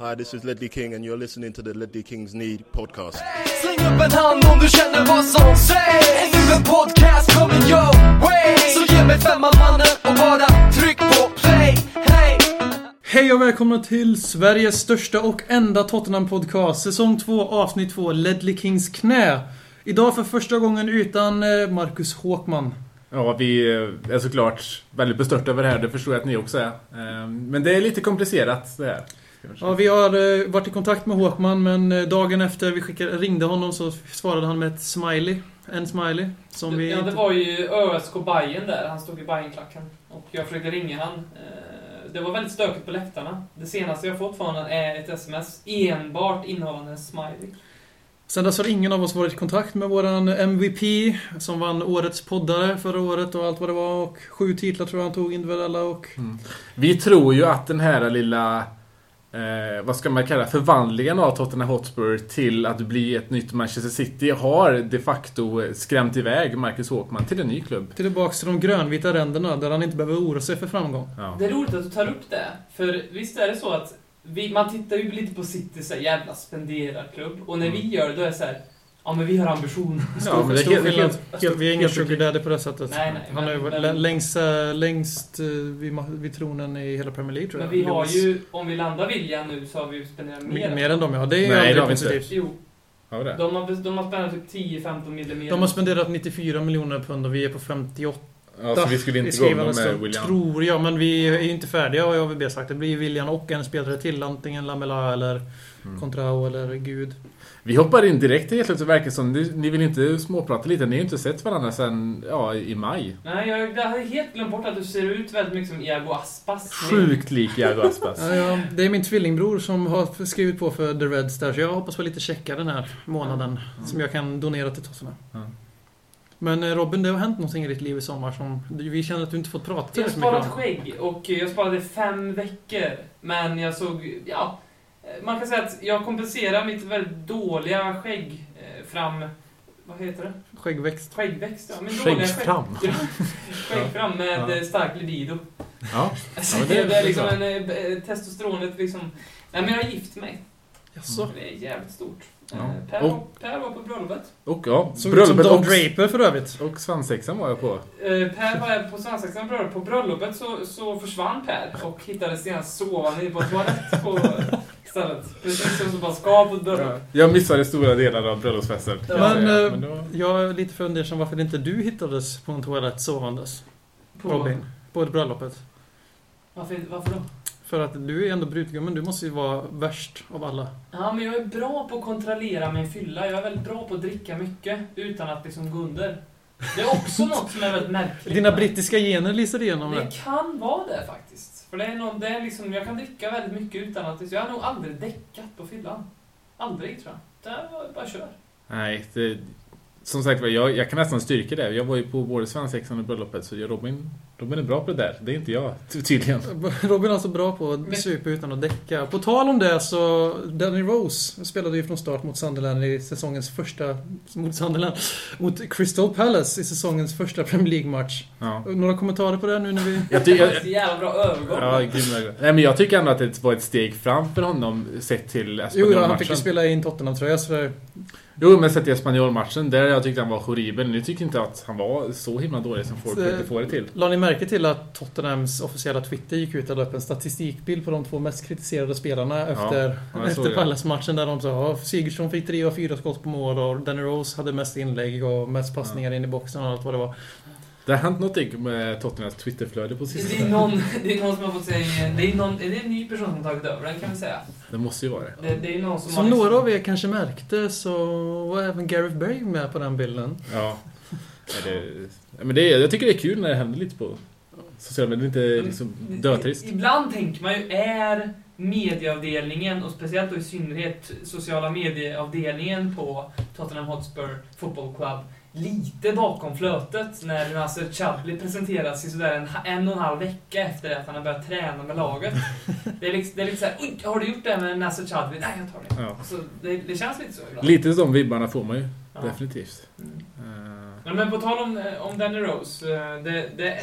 Hi, this is Ledley King, and you're listening to the Ledley Kings Need podcast. Släng upp en hand om du känner vad som sägs Nu en podcast coming your way Så ge mig femman mannen och bara tryck på play Hey! Hej och välkomna till Sveriges största och enda Tottenham-podcast. Säsong 2, avsnitt 2, Ledley Kings knä. Idag för första gången utan eh, Marcus Håkman. Ja, vi är såklart väldigt bestörta över det här. Det förstår jag att ni också är. Eh, Men det är lite komplicerat det här. Ja, vi har eh, varit i kontakt med Håkman men eh, dagen efter vi skickade, ringde honom så svarade han med ett smiley. En smiley. Som vi Ja, det var ju ÖSK Bajen där. Han stod i Bajenklacken. Och jag försökte ringa han. Eh, Det var väldigt stökigt på läktarna. Det senaste jag fått från honom är ett sms enbart innehållande en smiley. Sen dess har ingen av oss varit i kontakt med våran MVP som vann Årets poddare förra året och allt vad det var. Och sju titlar tror jag han tog individuella och... Vi tror ju att den här lilla, eh, vad ska man kalla förvandlingen av Tottenham Hotspur till att bli ett nytt Manchester City har de facto skrämt iväg Marcus Håkman till en ny klubb. Tillbaks till de grönvita ränderna där han inte behöver oroa sig för framgång. Ja. Det är roligt att du tar upp det. För visst är det så att vi, man tittar ju lite på City så här, jävla spenderarklubb. Och när vi gör det, då är det så här. Ja men vi har ambition. Ja, men det är helt, helt, Helt, vi är helt sugar daddy på det sättet. Nej, nej, han har ju men- varit men- längst, äh, längst äh, vid, vid tronen i hela Premier League tror Men jag. vi har ju, om vi landar William nu så har vi ju spenderat mer. mer, mer än dem ja. Det är Nej, det har vi inte. Jo, Ja, det. de har, de har spenderat typ 10-15 miljoner mer. De har spenderat 94 miljoner pund och vi är på 58 Ja, så vi skulle inte gå med stund, William. Tror jag, men vi är ju inte färdiga har AVB sagt. Det blir William och en spelare till. Antingen Lamela eller Mm. Contrao eller Gud. Vi hoppar in direkt helt plötsligt. Det verkar som ni, ni vill inte småprata lite. Ni har ju inte sett varandra sedan ja, i maj. Nej, jag, jag hade helt glömt bort att du ser ut väldigt mycket som Iago Aspas. Sjukt lik Iago Aspas. Ja, ja, det är min tvillingbror som har skrivit på för The Reds där, så jag hoppas på lite checka den här månaden. Som jag kan donera till Tottenham. Ja. Men eh, Robin, det har hänt någonting i ditt liv i sommar som... Vi känner att du inte fått prata Jag tillräckligt har mycket sparat om. skägg och jag sparade fem veckor. Men jag såg, ja. Man kan säga att jag kompenserar mitt väldigt dåliga skägg eh, fram... Vad heter det? Skäggväxt. Skäggväxt, ja. Min dåliga skägg- Skäggfram. Skäggfram med Ja. eh, stark libido. Ja. Alltså, Ja, men det, det- är det är liksom bra. en eh, testosteronet liksom... Nej men jag har gift mig. Jaså? Det är jävligt stort. Ja. Per, Och- var, per var på bröllopet. Och ja, som bröllopet Don och, Draper för övrigt. och svensexan var jag på. Eh, Per var på svensexan bröllop. På bröllopet så, så försvann Per och hittades senast sovande på toalett på stället. Precis som man ska på bröllop. Jag missade stora delar av bröllopsfesten. jag Men, säga. eh, Men var- Jag är lite fundersam varför inte du hittades på en toalett sovandes. På, Robin. På ett bröllopet. Varför, varför då? För att du är ändå brudgummen, du måste ju vara värst av alla. Ja, men jag är bra på att kontrollera min fylla. Jag är väldigt bra på att dricka mycket utan att liksom gå under. Det är också något som är väldigt märkligt. Dina brittiska gener lyser igenom det. Det kan vara det faktiskt. För det är någon, det är liksom, jag kan dricka väldigt mycket utan att... Jag har nog aldrig däckat på fyllan. Aldrig, tror jag. Det var bara kör. Nej, det, som sagt var, jag, jag kan nästan styrka det. Jag var ju på både svensexan och bröllopet, så jag, Robin, Robin är bra på det där. Det är inte jag, ty- tydligen. Robin är alltså bra på att supa utan att däcka. På tal om det så, Danny Rose spelade ju från start mot Sunderland i säsongens första... Mot Sunderland? Mot Crystal Palace i säsongens första Premier League-match. Ja. Några kommentarer på det nu när vi... Jag, Det ty, var jag, ett jävla bra övergång. ja, grym. Nej, men jag tycker ändå att det var ett steg fram för honom sett till Jo, ja, han Espanyol-matchen. fick ju spela in Tottenham-tröja så det... Jo, men sett till Espanyol-matchen, där jag tyckte han var horribel. Nu tycker jag inte att han var så himla dålig som folk försökte få det till. La ni märke till att Tottenhams officiella Twitter gick ut och la upp en statistikbild på de två mest kritiserade spelarna efter, ja, efter det. Palace-matchen där de sa ja, Sigurdsson fick tre av fyra skott på mål och Danny Rose hade mest inlägg och mest passningar in i boxen och allt vad det var. Det har hänt någonting med Tottenhams Twitterflöde på Det sistone. är, någon, det är någon som har fått säga... Det är, någon, är det en ny person som har tagit över den kan vi säga. Det måste ju vara det. Det, det är någon som Som har... några av er kanske märkte så var även Gareth Bale med på den bilden. Ja. Nej, det, men det, är- jag tycker det är kul när det händer lite på sociala medier. Inte liksom dötrist. Ibland tänker man ju, är medieavdelningen och speciellt då i synnerhet sociala medieavdelningen på Tottenham Hotspur Football Club lite bakom flötet när Nasser Chadli presenteras i sådär en, en och en halv vecka efter att han har börjat träna med laget. Det är liksom, det är lite såhär, har du gjort det med Nasser Chadli? Nej, jag tar det. Ja. Så det, det känns lite så ibland. Lite de vibbarna får man ju. Ja. Definitivt. Mm. Eh, Ja, men på tal om, eh, om Danny Rose. eh, Det, det,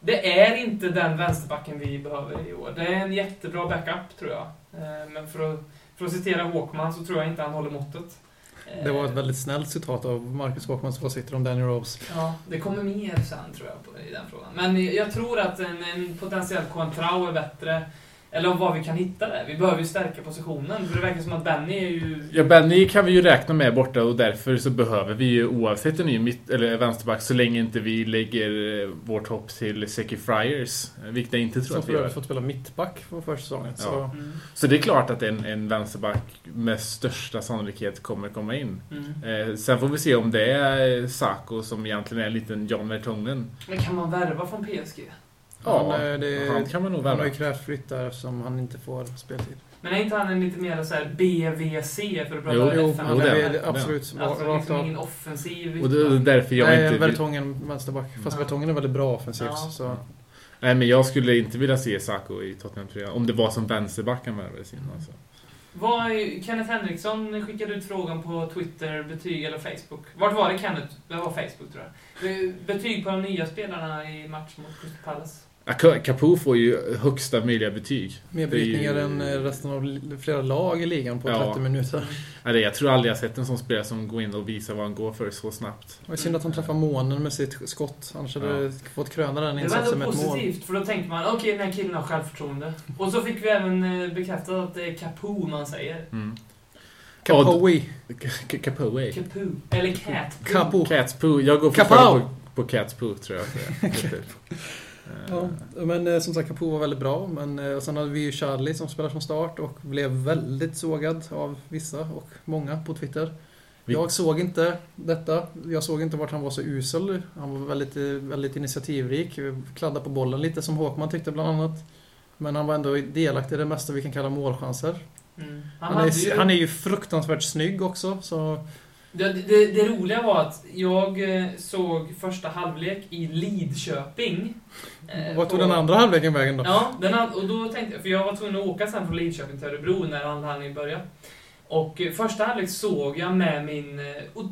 Det är inte den vänsterbacken vi behöver i år. Det är en jättebra backup, tror jag. Eh, Men för att, för att citera Håkman så tror jag inte han håller måttet. Eh, Det var ett väldigt snällt citat av Marcus Håkmans åsikter om Danny Rose. Ja, det kommer mer sen tror jag på, i den frågan. Men jag tror att en, en potentiell Coentrao är bättre. Eller om vad vi kan hitta där. Vi behöver ju stärka positionen. För det verkar som att Benny är ju... Ja, Benny kan vi ju räkna med borta och därför så behöver vi ju oavsett en ny mitt, eller vänsterback så länge inte vi lägger eh, vårt hopp till Seki Friars. eh, Vilket jag inte tror Som att för vi gör. fått spela mittback på försäsongen. Ja. Så Mm, Så det är klart att en, en vänsterback med största sannolikhet kommer komma in. mm. Eh, sen får vi se om det är Sako som egentligen är en liten John Vertongen. Men kan man värva från PSG? Ja, han, eh, det, han kan man nog han har värva. ju krävt flytt där eftersom han inte får speltid. Men är inte han en lite mer så här BVC för att prata Jo, Jo, han det är absolut Alltså rakt liksom ingen offensiv. Och det är därför jag Nej, inte vill... Vertongen vänsterback. Fast Ja. Vertongen är väldigt bra offensivt. Ja. Så. Nej, men jag skulle inte vilja se Sako i Tottenham 3 om det var som vänsterback han värvades in. Alltså. Vad Kenneth Henriksson skickade ut frågan på Twitter, betyg eller Facebook. Vart var det Kenneth? Det var Facebook tror jag. Betyg på de nya spelarna i match mot Crystal Palace. Ja, Ka- Capo får ju högsta möjliga betyg. Mer Det är ju- brytningar än eh, resten av flera lag i ligan på Ja. 30 minuter. Eller jag tror aldrig jag sett en sån spelare som går in och visar vad han går för så snabbt. Det var synd att han träffade månen med sitt skott. Annars hade Ja. det fått kröna den Det var insatsen med ett mål. positivt, för då tänker man okej, den här killen har självförtroende. Och så fick vi även eh, bekräftat att det är Capo man säger. Mm. Capoe. K- Capo, eh. Capo. Eller Cat. Capo. Cats Poo. Jag går fortfarande på, på Cats Poo, tror jag. Ja, men eh, som sagt Capo var väldigt bra. Men eh, och sen hade vi ju Charlie som spelar från start och blev väldigt sågad av vissa och många på Twitter. Vi- Jag såg inte detta. Jag såg inte vart han var så usel. Han var väldigt, eh, väldigt initiativrik. Kladdade på bollen lite som Håkman tyckte bland annat. Men han var ändå delaktig i det mesta vi kan kalla målchanser. Mm. Han, hade är, ju- han är ju fruktansvärt snygg också. Så Det, det, det roliga var att jag eh, såg första halvlek i Lidköping. eh, vart tog på- den andra halvleken vägen då? Ja, den och då tänkte jag, för jag var tvungen att åka sen från Lidköping till Örebro när andra halvlek började. Och eh, första halvlek såg jag med min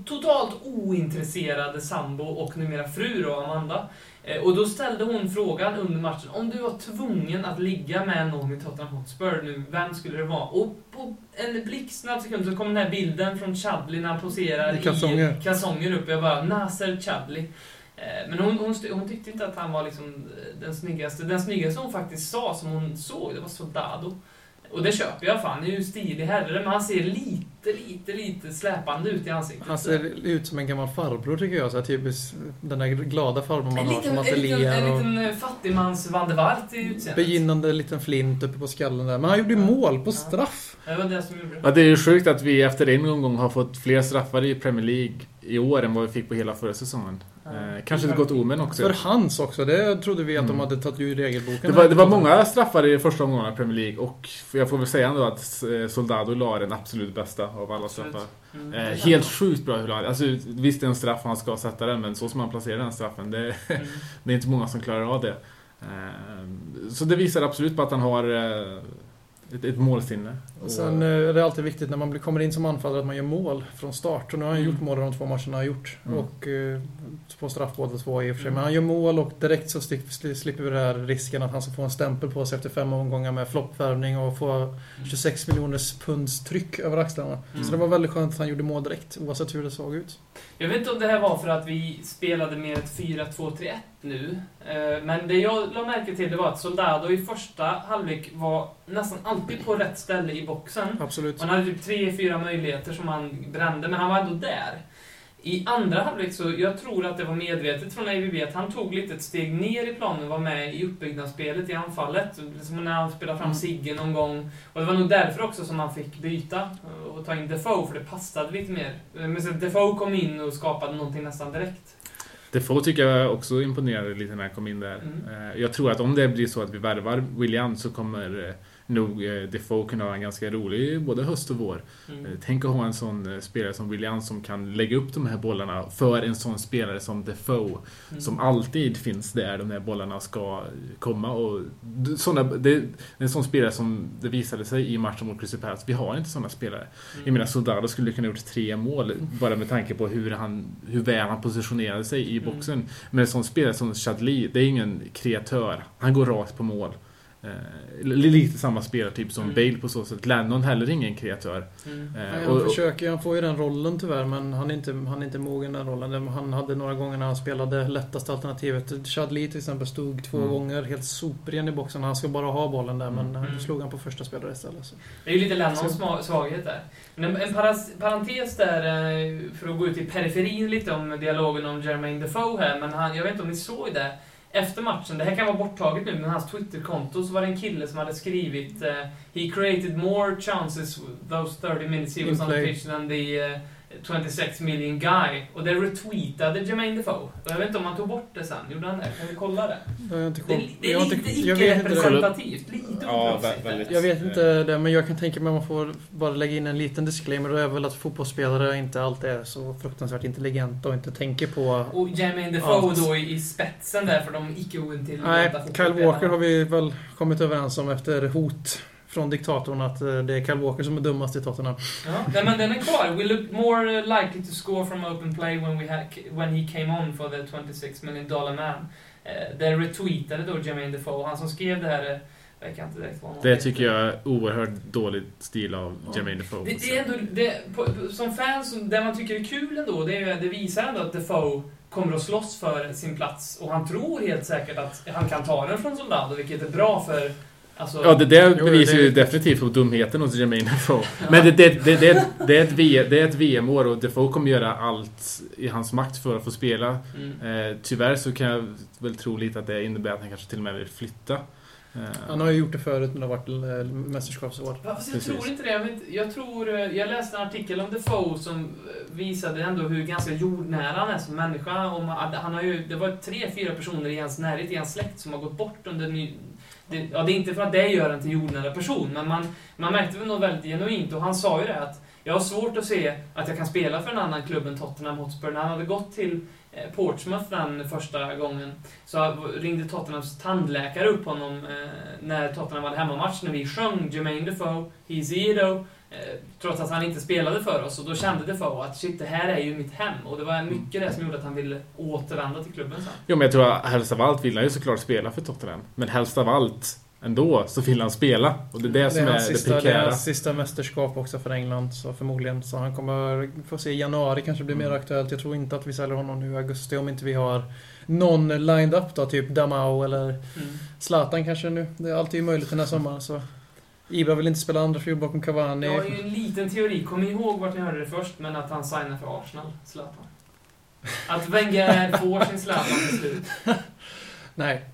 totalt ointresserade sambo och numera fru då, Amanda. Eh, Och då ställde hon frågan under matchen, om du var tvungen att ligga med någon i Tottenham Hotspur nu, vem skulle det vara? Och på en blixtsnabb sekund så kom den här bilden från Chadley när han poserar I kalsonger. i kalsonger upp. Jag bara, Nasser Chadley. Eh, Men hon, hon, hon tyckte inte att han var liksom eh, den snyggaste. Den snyggaste hon faktiskt sa, som hon såg, det var Soldado. Och det köper jag, för han är ju en stilig herre, men han ser lite, lite, lite släpande ut i ansiktet. Han ser ut som en gammal farbror tycker jag. Så här, typiskt den där glada farbrorn man en har liten, som en liten, ateljén en och liten eh, fattigmans Van der Waart i utseendet. begynnande liten flint uppe på skallen där. Men han gjorde ju mål på Ja. straff. Det var det som gjorde det. Ja, det är ju sjukt att vi efter en omgång har fått fler straffar i Premier League i år än vad vi fick på hela förra säsongen. Eh, kanske ett gott omen också. För hans också. Det trodde vi att de Mm. hade tagit ur regelboken. Det var, det var många straffar i första omgången av Premier League och jag får väl säga ändå att eh, Soldado la den absolut bästa av alla straffar. Mm. Eh, helt sjukt bra hur han... Alltså visst det är en straff han ska sätta den men så som han placerar den straffen, det, Mm. det är inte många som klarar av det. Eh, så det visar absolut på att han har eh, ett, ett målsinne. Och sen eh, är det alltid viktigt när man blir- kommer in som anfallare att man gör mål från start. Och nu har han Mm. gjort mål i de två matcherna han har gjort. Mm. Och eh, på straff båda två i och för sig. Mm. Men han gör mål och direkt så sli- sli- slipper vi den här risken att han ska få en stämpel på sig efter fem omgångar med floppvärvning och få 26 miljoners punds tryck över axlarna. Mm. Så det var väldigt skönt att han gjorde mål direkt oavsett hur det såg ut. Jag vet inte om det här var för att vi spelade med ett 4-2-3-1 nu. eh, Men det jag la märke till det var att Soldado i första halvlek var nästan alltid på rätt ställe i boxen. Absolut. Han hade typ tre, fyra möjligheter som han brände, men han var ändå där. I andra halvlek så, jag tror att det var medvetet från AVB att han tog lite ett steg ner i planen, var med i uppbyggnadsspelet i anfallet. Som när han spelade fram Mm. Sigge någon gång. Och det var nog därför också som han fick byta och ta in Defoe, för det passade lite mer. Men sen Defoe kom in och skapade någonting nästan direkt. Defoe tycker jag också imponerade lite när han kom in där. Mm. Eh, Jag tror att om det blir så att vi värvar William så kommer eh, nog eh, Defoe kunna ha en ganska rolig både höst och vår. Mm. Eh, Tänk att ha en sån eh, spelare som William som kan lägga upp de här bollarna för en sån spelare som Defoe. Mm. Som alltid finns där de här bollarna ska komma. Och såna, det, en sån spelare som det visade sig i matchen mot Crystal Palace. Vi har inte såna spelare. Mm. Jag menar Soldado skulle kunna ha gjort tre mål bara med tanke på hur, han, hur väl han positionerade sig i Mm. boxen. Men en sån spelare som Chadli, det är ingen kreatör. Han går rakt på mål. Eh, li- lite samma spelartyp som Mm. Bale på så sätt. Lennon heller ingen kreatör. Mm. Eh, han och- försöker, han får ju den rollen tyvärr men han är inte, han är inte mogen den rollen. Han hade några gånger när han spelade lättaste alternativet. Chadli till exempel stod två Mm. gånger helt sopren i boxen. Han ska bara ha bollen där men Mm. Mm. slog han på första spelare istället. Så. Det är ju lite Lennons Så- svaghet där. Men en, en paras, parentes där, eh, för att gå ut i periferin lite om dialogen om Jermaine Defoe här, men han, jag vet inte om ni såg det. Efter matchen, det här kan vara borttaget nu, men hans Twitterkonto så var det en kille som hade skrivit eh, He created more chances those 30 minutes he was on the pitch than the eh, 26 million guy. Och det retweetade Jermaine Defoe. Och jag vet inte om han tog bort det sen. Gjorde han det? Kan vi kolla det? Det har jag inte Det det jag är lite jag icke-representativt. Lite Ja, väldigt. Jag vet inte det, men jag kan tänka mig att man får bara lägga in en liten disclaimer. Och det är väl att fotbollsspelare inte alltid är så fruktansvärt intelligenta och inte tänker på... Och Jermaine Defoe Allt. då i, spetsen där för de icke ointelligenta Nej, Kyle. Walker har vi väl kommit överens om efter hot från diktatorn att eh, det är Kyle Walker som är dummast i Tottenham. Ja, nej, men den är kvar. We look more uh, likely to score from open play when, we ha- when he came on for the 26 million dollar man. Eh, det retweetade då Jermaine Defoe. Han som skrev det här, eh, jag kan inte direkt vad han Det tycker jag är oerhört dålig stil av Ja. Jermaine Defoe. Det, det är ändå, det, på, som fans, det man tycker är kul ändå, det, är, det visar ändå att Defoe kommer att slåss för sin plats. Och han tror helt säkert att han kan ta den från Soldado, vilket är bra för... Alltså, Ja, det där bevisar det- ju definitivt på dumheten hos Jermaine Defoe. Men det, det, det, det, det, är ett V- det är ett VM-år och Defoe kommer göra allt i hans makt för att få spela. Mm. Eh, tyvärr så kan jag väl tro lite att det innebär att han kanske till och med vill flytta. Eh, Han har ju gjort det förut när det har varit eh, mästerskapsår. Ja, fast jag Precis. tror inte det. Jag, vet, jag, tror, eh, jag läste en artikel om Defoe som eh, visade ändå hur ganska jordnära han är som människa. Om, att han har ju, det var tre, fyra personer i hans närhet, i hans släkt, som har gått bort under det, ja, det är inte för att det gör en till jordnära person, men man, man märkte väl något väldigt genuint. Och han sa ju det att jag har svårt att se att jag kan spela för en annan klubb än Tottenham Hotspur. När han hade gått till eh, Portsmouth den första gången så ringde Tottenhams tandläkare upp honom eh, när Tottenham hade hemmamatch, när vi sjöng Jermaine Defoe, He's Edo, trots att han inte spelade för oss. Och då kände Defoe att shit, det här är ju mitt hem. Och det var mycket det som gjorde att han ville återvända till klubben sen. Jo, men jag tror att helst av allt vill han ju såklart spela för Tottenham. Men helst av allt ändå så vill han spela. Och det är det, som är, hans det sista, det är prekära. hans sista mästerskap också för England, så förmodligen. Så han kommer få se i januari kanske blir mer Mm. aktuellt. Jag tror inte att vi säljer honom nu i augusti om inte vi har någon lined up då, typ Damau eller Mm. Zlatan kanske nu. Det är alltid möjligt den här sommaren så. Ibra vill inte spela andra fjol bakom Cavani. Jag har ju en liten teori, kom ihåg vart ni hörde det först, men att han signar för Arsenal, Zlatan. Att Wenger får sin Zlatan till slut. Nej.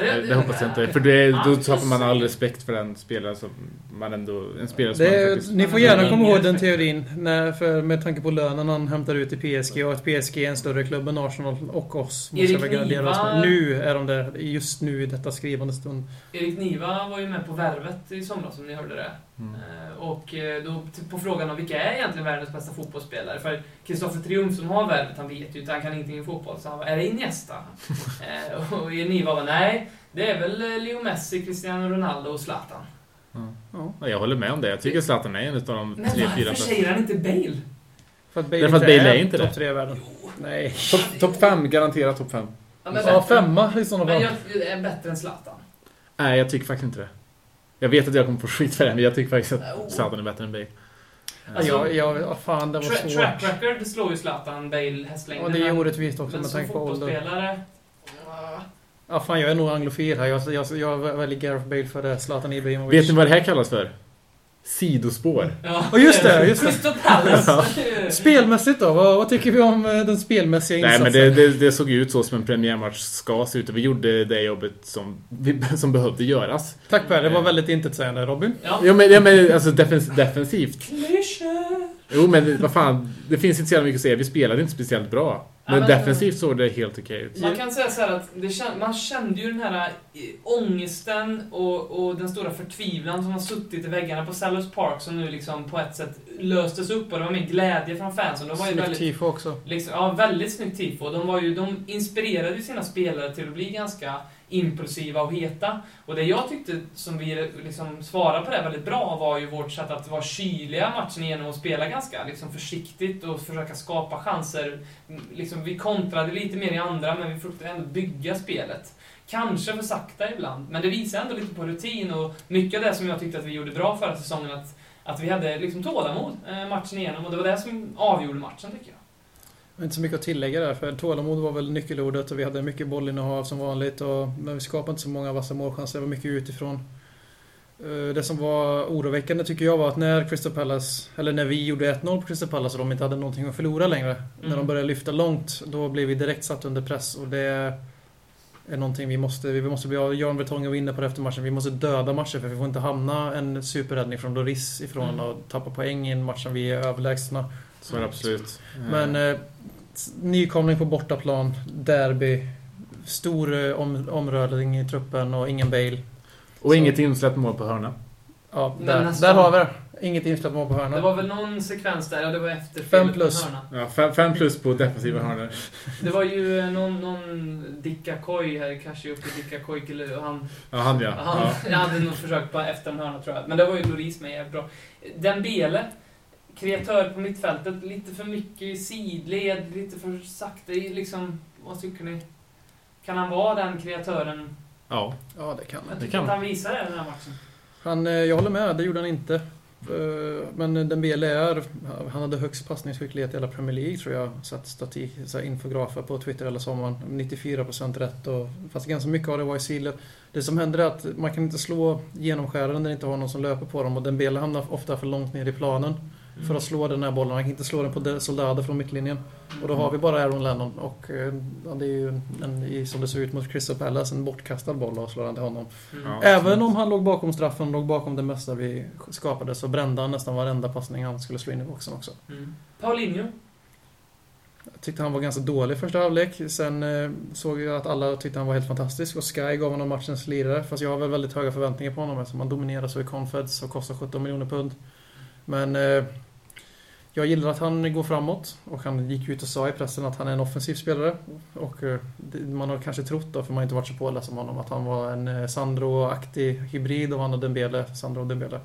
Nej, Det hoppas jag inte. För det, då tappar man all respekt för den spelare som man ändå... En spelare som Det faktiskt... ni får gärna det är komma ihåg den teorin. När, för, med tanke på lönen han hämtar ut i PSG och att PSG är en större klubb än Arsenal och oss. Måste Erik oss. Niva- Nu är de det. Just nu i detta skrivande stund. Erik Niva var ju med på Värvet i somras, om ni hörde det. Mm. Eh, Och eh, då på frågan om vilka är egentligen världens bästa fotbollsspelare? För Kristoffer Triumf som har värvet, han vet ju inte, han kan ingenting om fotboll. Så han var, är det Iniesta? Eh, och Niva var, nej, det är väl Leo Messi, Cristiano Ronaldo och Zlatan. Ja. Ja, jag håller med om det. Jag tycker Zlatan är en av de Men tre, fyra varför bästa. säger han inte Bale? För att Bale Därför att inte Bale är inte det. topp tre i världen. Nej. Topp top fem, garanterat topp fem. Ja, men femma i sådana Men fall. jag är bättre än Zlatan. Nej, jag tycker faktiskt inte det. Jag vet att jag kommer få skit för det, men jag tycker faktiskt att Oh. Zlatan är bättre än Bale. Ja, jag, jag, ja, fan, det var Tra- track svårt. record slår ju Zlatan Bale Och hästlängden. det är orättvist också Men med tanke på ålder. fotbollsspelare... ah, Ja, fan, jag är nog anglofil här. Jag, jag, jag väljer Gareth Bale för det. Zlatan Ibrahimovic. Vet ni vad det här kallas för? Sidospår. Ja, Och just det, just det. Spelmässigt då? Vad, vad tycker vi om eh, den spelmässiga Nej, insatsen? men det, det, det såg ut så som en premiärmatch ska se ut. Och vi gjorde det jobbet som, vi, som behövde göras. Tack Per, det var väldigt intetsägande Robin. Ja. Ja, men, ja, men alltså defens, defensivt. Klyschor. Jo, men vad fan. Det finns inte så mycket att säga. Vi spelade inte speciellt bra. Men men- defensivt såg det helt okej ut. Man kan säga så här att det känd, man kände ju den här eh, ångesten och, och den stora förtvivlan som har suttit i väggarna på Sellers Park som nu liksom på ett sätt löstes upp och det var mer glädje från fansen. De var ju Snyggt väldigt, tifo också. liksom, ja, väldigt snyggt tifo. De, var ju, de inspirerade ju sina spelare till att bli ganska impulsiva och heta. Och det jag tyckte som vi liksom svarade på det väldigt bra var ju vårt sätt att vara kyliga matchen igenom och spela ganska liksom försiktigt och försöka skapa chanser. Liksom, vi kontrade lite mer i andra, men vi försökte ändå bygga spelet. Kanske för sakta ibland, men det visar ändå lite på rutin och mycket av det som jag tyckte att vi gjorde bra förra säsongen, att, att vi hade liksom tålamod eh, matchen igenom och det var det som avgjorde matchen tycker jag. Inte så mycket att tillägga där, för tålamod var väl nyckelordet och vi hade mycket bollinnehav som vanligt. Och, men vi skapade inte så många vassa målchanser, det var mycket utifrån. Eh, Det som var oroväckande tycker jag var att när Crystal Palace, eller när vi gjorde 1-0 på Crystal Palace och de inte hade någonting att förlora längre. När de började lyfta långt, då blev vi direkt satt under press och det är någonting vi måste, vi måste bli av. Jan Vertongen var inne på det efter matchen. Vi måste döda matcher för vi får inte hamna en superräddning från Loris ifrån Mm. och tappa poäng i en match som vi är överlägsna. Så är det absolut. Men eh, nykomling på bortaplan, derby, stor eh, om, omrörning i truppen och ingen Bale. Och inget insläppt mål på hörna. Ja, där, nästan. där har vi det. Inget insläppt mål på Det hörna. var väl någon sekvens där, ja det var efter Fem plus. hörna. Ja, fem, fem plus på defensiva hörnor. Det var ju eh, någon, någon Dickakoy här, kanske uppe i Dickakoy, eller han, Ja, han ja. han ja. hade nog försökt på efter en hörna tror jag. Men det var ju Loris med jävligt bra. Dembele, kreatör på mittfältet, lite för mycket i sidled, lite för sakta i liksom, vad tycker ni? Kan han vara den kreatören? ja. Ja, det kan Jag man. Det tycker kan att han. han visar det den här matchen. Han, eh, jag håller med, det gjorde han inte. Eh, Men Dembele är, han hade högst passningsskicklighet i hela Premier League tror jag. Satt statik, så infografer på Twitter hela sommaren. 94% rätt och fast ganska mycket av det var i sidled. Det som händer är att man kan inte slå genomskäraren när det inte har någon som löper på dem och Dembele hamnar ofta för långt ner i planen för att slå den här bollen. Han kan inte slå den på Soldado från mittlinjen. Och då har vi bara Aaron Lennon och eh, ja, det är ju en, som det ser ut mot Crystal Palace, en bortkastad boll och slår han till honom. Mm. Ja. Även om han låg bakom straffen, låg bakom det mesta vi skapade, så brände han nästan varenda passning han skulle slå in i boxen också. Mm. Paulinho, Jag tyckte han var ganska dålig första halvlek. Sen eh, såg jag att alla tyckte han var helt fantastisk och Sky gav honom matchens lirare. Fast jag har väl väldigt höga förväntningar på honom eftersom han dominerar så i Confeds och kostar 17 miljoner pund. Men eh, jag gillar att han går framåt och han gick ut och sa i pressen att han är en offensiv spelare. Och eh, man har kanske trott då, för man har inte varit så påläst om honom, att han var en eh, Sandro-aktig hybrid av han och Dembele. Sandro och Dembele.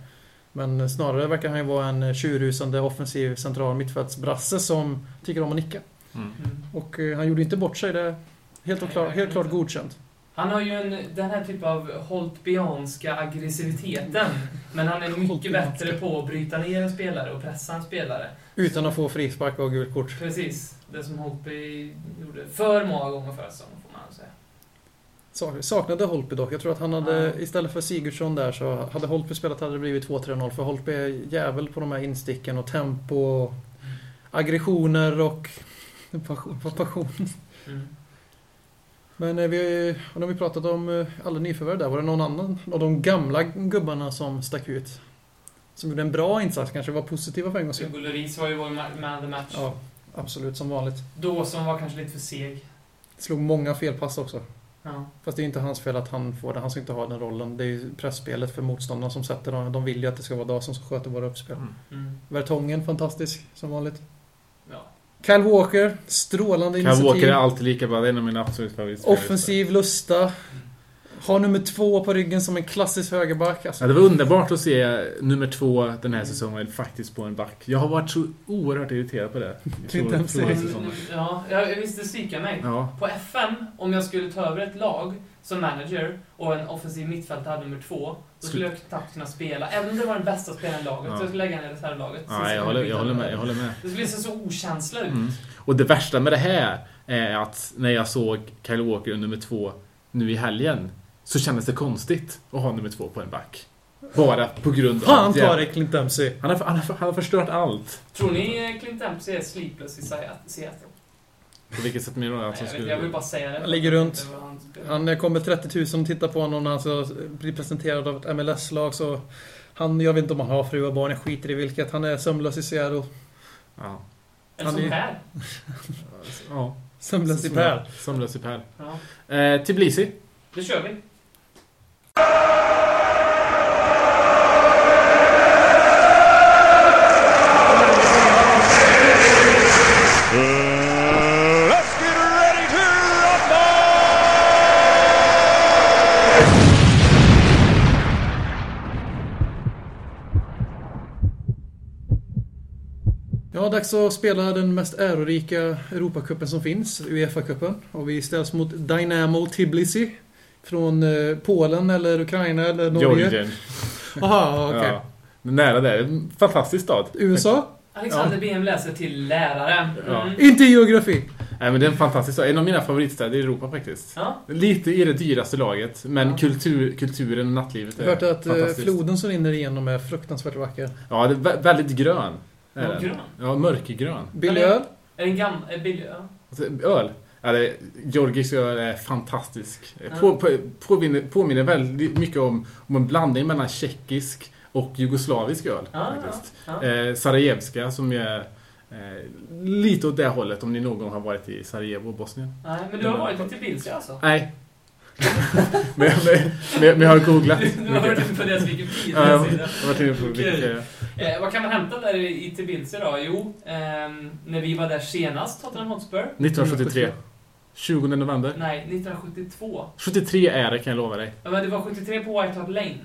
Men snarare verkar han ju vara en eh, tjurrusande offensiv central mittfältsbrasse som tycker om att nicka. Mm. mm. Och eh, han gjorde inte bort sig. Det är helt, och klar, helt klart godkänt. Han har ju en, den här typen av holtbianska aggressiviteten. Men han är mycket bättre på att bryta ner en spelare och pressa en spelare. Utan att få frispark och gult kort. Precis. Det som Holtby gjorde för många gånger förra säsongen, får man säga. Sa- Saknade Holtby dock. Jag tror att han hade, istället för Sigurdsson där, så hade Holtby spelat hade det blivit 2-3-0. För Holtby är jävel på de här insticken och tempo och aggressioner och passion. passion. Mm. Men eh, vi, när vi pratat om eh, alla nyförvärv där, var det någon annan av de gamla gubbarna som stack ut? Som gjorde en bra insats, kanske var positiva för en gångs skull. Hugo Lloris var ju vår ma- man of the match. Ja, absolut som vanligt. Dawson var kanske lite för seg. Slog många felpass också. Ja. Fast det är inte hans fel att han får det. Han ska inte ha den rollen. Det är ju pressspelet för motståndarna som sätter dem. De vill ju att det ska vara Dawson som sköter våra uppspel. Mm. Vertongen, fantastisk som vanligt. Kyle Walker, strålande Kyle initiativ. Walker är alltid lika bra. Det är en av mina absolut favoritspelare. Offensiv lusta. Har nummer två på ryggen som en klassisk högerback. Alltså, Ja, det var underbart att se nummer två den här säsongen faktiskt på en back. Jag har varit så oerhört irriterad på det. Clint Dempsey. ja, jag visste psyka mig. Ja. På FM, om jag skulle ta över ett lag som manager och en offensiv mittfältare hade nummer två, då skulle jag knappt kunna spela. Även om det var den bästa spelaren i laget, Ja. så jag skulle lägga ner reservlaget. Ja, jag håller, jag håller med. Jag håller med. Det skulle se så okänsla ut. Mm. Och det värsta med det här är att när jag såg Kyle Walker nummer två nu i helgen så kändes det konstigt att ha nummer två på en back. Bara på grund av... Fan ta det Clint Dempsey! Han har, han, har, han har förstört allt. Tror ni Clint Dempsey är sleepless i Seattle? På vilket sätt menar du att han skulle... jag vill bara säga det. Han ligger runt. Han som eh, kommer 30 000 och tittar på honom när han ska bli presenterad av ett MLS-lag så... Han, jag vet inte om han har fru och barn, jag skiter i vilket. Han är sömnlös i Seattle. Ja. Sån är- här. ja. Sömnlös i Per. Sömnlös i Per. Ja, Eh, Tbilisi. det kör vi. Dags att spela den mest ärorika Europacupen som finns, Uefa-cupen. Och vi ställs mot Dynamo Tbilisi. Från eh, Polen eller Ukraina eller Norge. Georgien. Aha, okej. Ja. Nära där. Fantastisk stad. USA? Alexander BM läser till lärare. Ja. Mm. Inte geografi! Nej, men det är en fantastisk stad. En av mina favoritstäder i Europa faktiskt. Ja. Lite i det dyraste laget, men Ja. kultur, kulturen och nattlivet Jag är har hört att eh, floden som rinner igenom är fruktansvärt vacker. Ja, det är vä- väldigt grön. Är Ja, den. grön. Ja, mörkgrön. Billig öl? Är det en gammal... Är billig, ja. Alltså, öl. Ja, det, Georgisk öl är fantastisk. Ja. På, på, påminner, påminner väldigt mycket om, om en blandning mellan tjeckisk och jugoslavisk öl. Ja, faktiskt. Eh, Sarajevska som är eh, lite åt det hållet om ni någon gång har varit i Sarajevo, Bosnien. Nej, men du har varit i Tbilisi alltså? Nej. men, men, men, men jag har googlat. Du har varit inne på deras Ja, jag Wikipedia-sida. har varit inne på Okej. Eh, vad kan man hämta där i Tbilisi då? Jo, ehm, när vi var där senast, Tottenham Hotspur. 1973. 20 november. Nej, 1972. 73 är det kan jag lova dig. Ja, men det var 73 på White Hart Lane.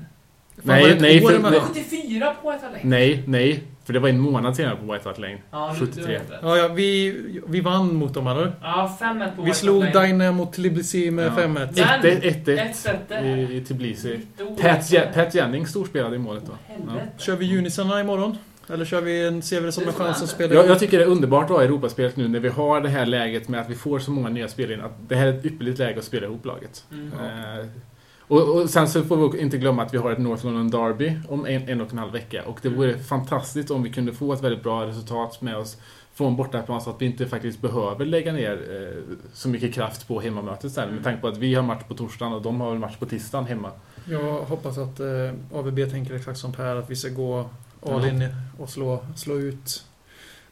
Fan, nej, år för, nej, var 74 på White Hart Lane. nej, nej. För det var en månad senare på White Hart Lane. Ja, nu- 73. du har helt rätt. Ja, ja, vi, vi vann mot dem eller? Ja, 5-1 på Vi White slog Lane. Dynamo Tbilisi med Ja. 5-1. Men- 1-1 Ett sätt där. i, i Tbilisi. Pat, Pat Jennings storspelade i målet då. Helvete. Kör vi Unisarna imorgon? Eller kör vi en, ser vi det som Det en chans att spela Jag, jag tycker det är underbart att ha Europaspelet nu när vi har det här läget med att vi får så många nya spelare in. Att det här är ett ypperligt läge att spela ihop laget. Mm. Eh, och, och sen så får vi inte glömma att vi har ett North London Derby om en, en och en halv vecka. Och det vore fantastiskt om vi kunde få ett väldigt bra resultat med oss från bortaplan så att vi inte faktiskt behöver lägga ner eh, så mycket kraft på hemmamötet sen. Med tanke på att vi har match på torsdagen och de har väl match på tisdagen hemma. Jag hoppas att eh, AVB tänker exakt som Per, att vi ska gå all in och slå, slå ut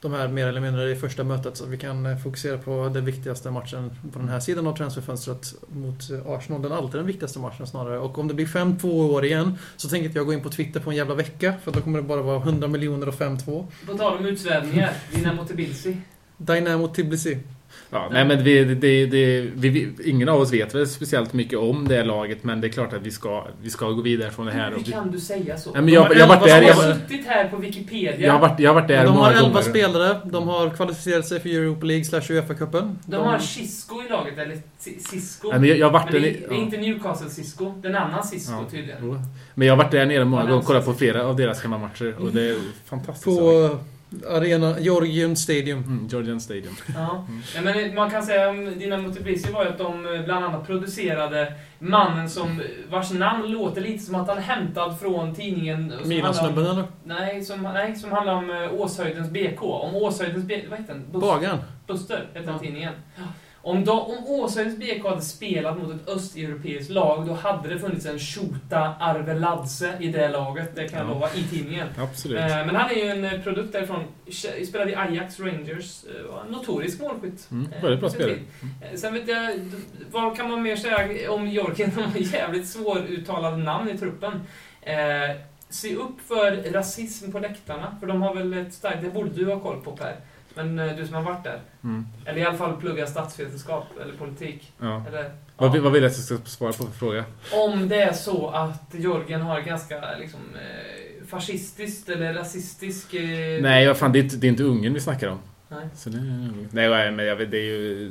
de här mer eller mindre i första mötet så vi kan eh, fokusera på den viktigaste matchen på den här sidan av transferfönstret mot eh, Arsenal. Den är alltid den viktigaste matchen snarare. Och om det blir 5-2 i år igen så tänker inte jag gå in på Twitter på en jävla vecka för då kommer det bara vara 100 miljoner och 5-2. På tal om utsvävningar, Dynamo Tbilisi. Dynamo Tbilisi. Ja, nej men vi, det, det, vi, vi, ingen av oss vet väl speciellt mycket om det laget men det är klart att vi ska, vi ska gå vidare från det här. Hur vi, kan du säga så? nej, men jag, jag, har varit där, Jag suttit här på Wikipedia. jag, har varit, jag har varit där de har 11 gånger. spelare, de har kvalificerat sig för Europa League slash Uefa-cupen. De har Cisco i laget, eller Cisco. Nej, men jag, jag har varit Men det, är, det är ja. inte Newcastle Cisco, det är en annan Cisco Ja. tydligen. Men jag har varit där nere många gånger och kollat på flera av deras hemmamatcher och det är fantastiskt. På arena Georgian Stadium. Mm, Georgian Stadium. Ja. Nej, men man kan säga om Dynamo Tbilisi var ju att de eh, bland annat producerade mannen som, vars namn låter lite som att han är hämtad från tidningen... Milansnubben eller? Nej som, nej, som handlar om eh, Åshöjdens BK. Om Åshöjdens BK... Vad heter den? Bus- Bagaren. Buster heter Ja. tidningen. Om, de, om Åshöjdens BK hade spelat mot ett östeuropeiskt lag, då hade det funnits en Shota Arveladze i det laget. Det kan jag Ja. lova, i tidningen. Absolut. Eh, Men han är ju en eh, produkt därifrån. Spelade i Ajax, Rangers. eh, Var en notorisk målskytt. Mm, väldigt bra spelare. Sen vet jag, vad kan man mer säga om Jorgen? De har jävligt svåruttalade namn i truppen. Se upp för rasism på läktarna, för de har väl ett starkt... Det borde du ha koll på Per. Men eh, du som har varit där. Mm. Eller i alla fall pluggat statsvetenskap eller politik. Ja. Eller, Vad, vill- vad vill jag att jag ska svara på för fråga? Om det är så att Jörgen har ganska liksom, eh, fascistiskt eller rasistisk... Eh, Nej, vad fan, det är, inte, det är inte Ungern vi snackar om. Nej. Så det, nej, men jag det är ju...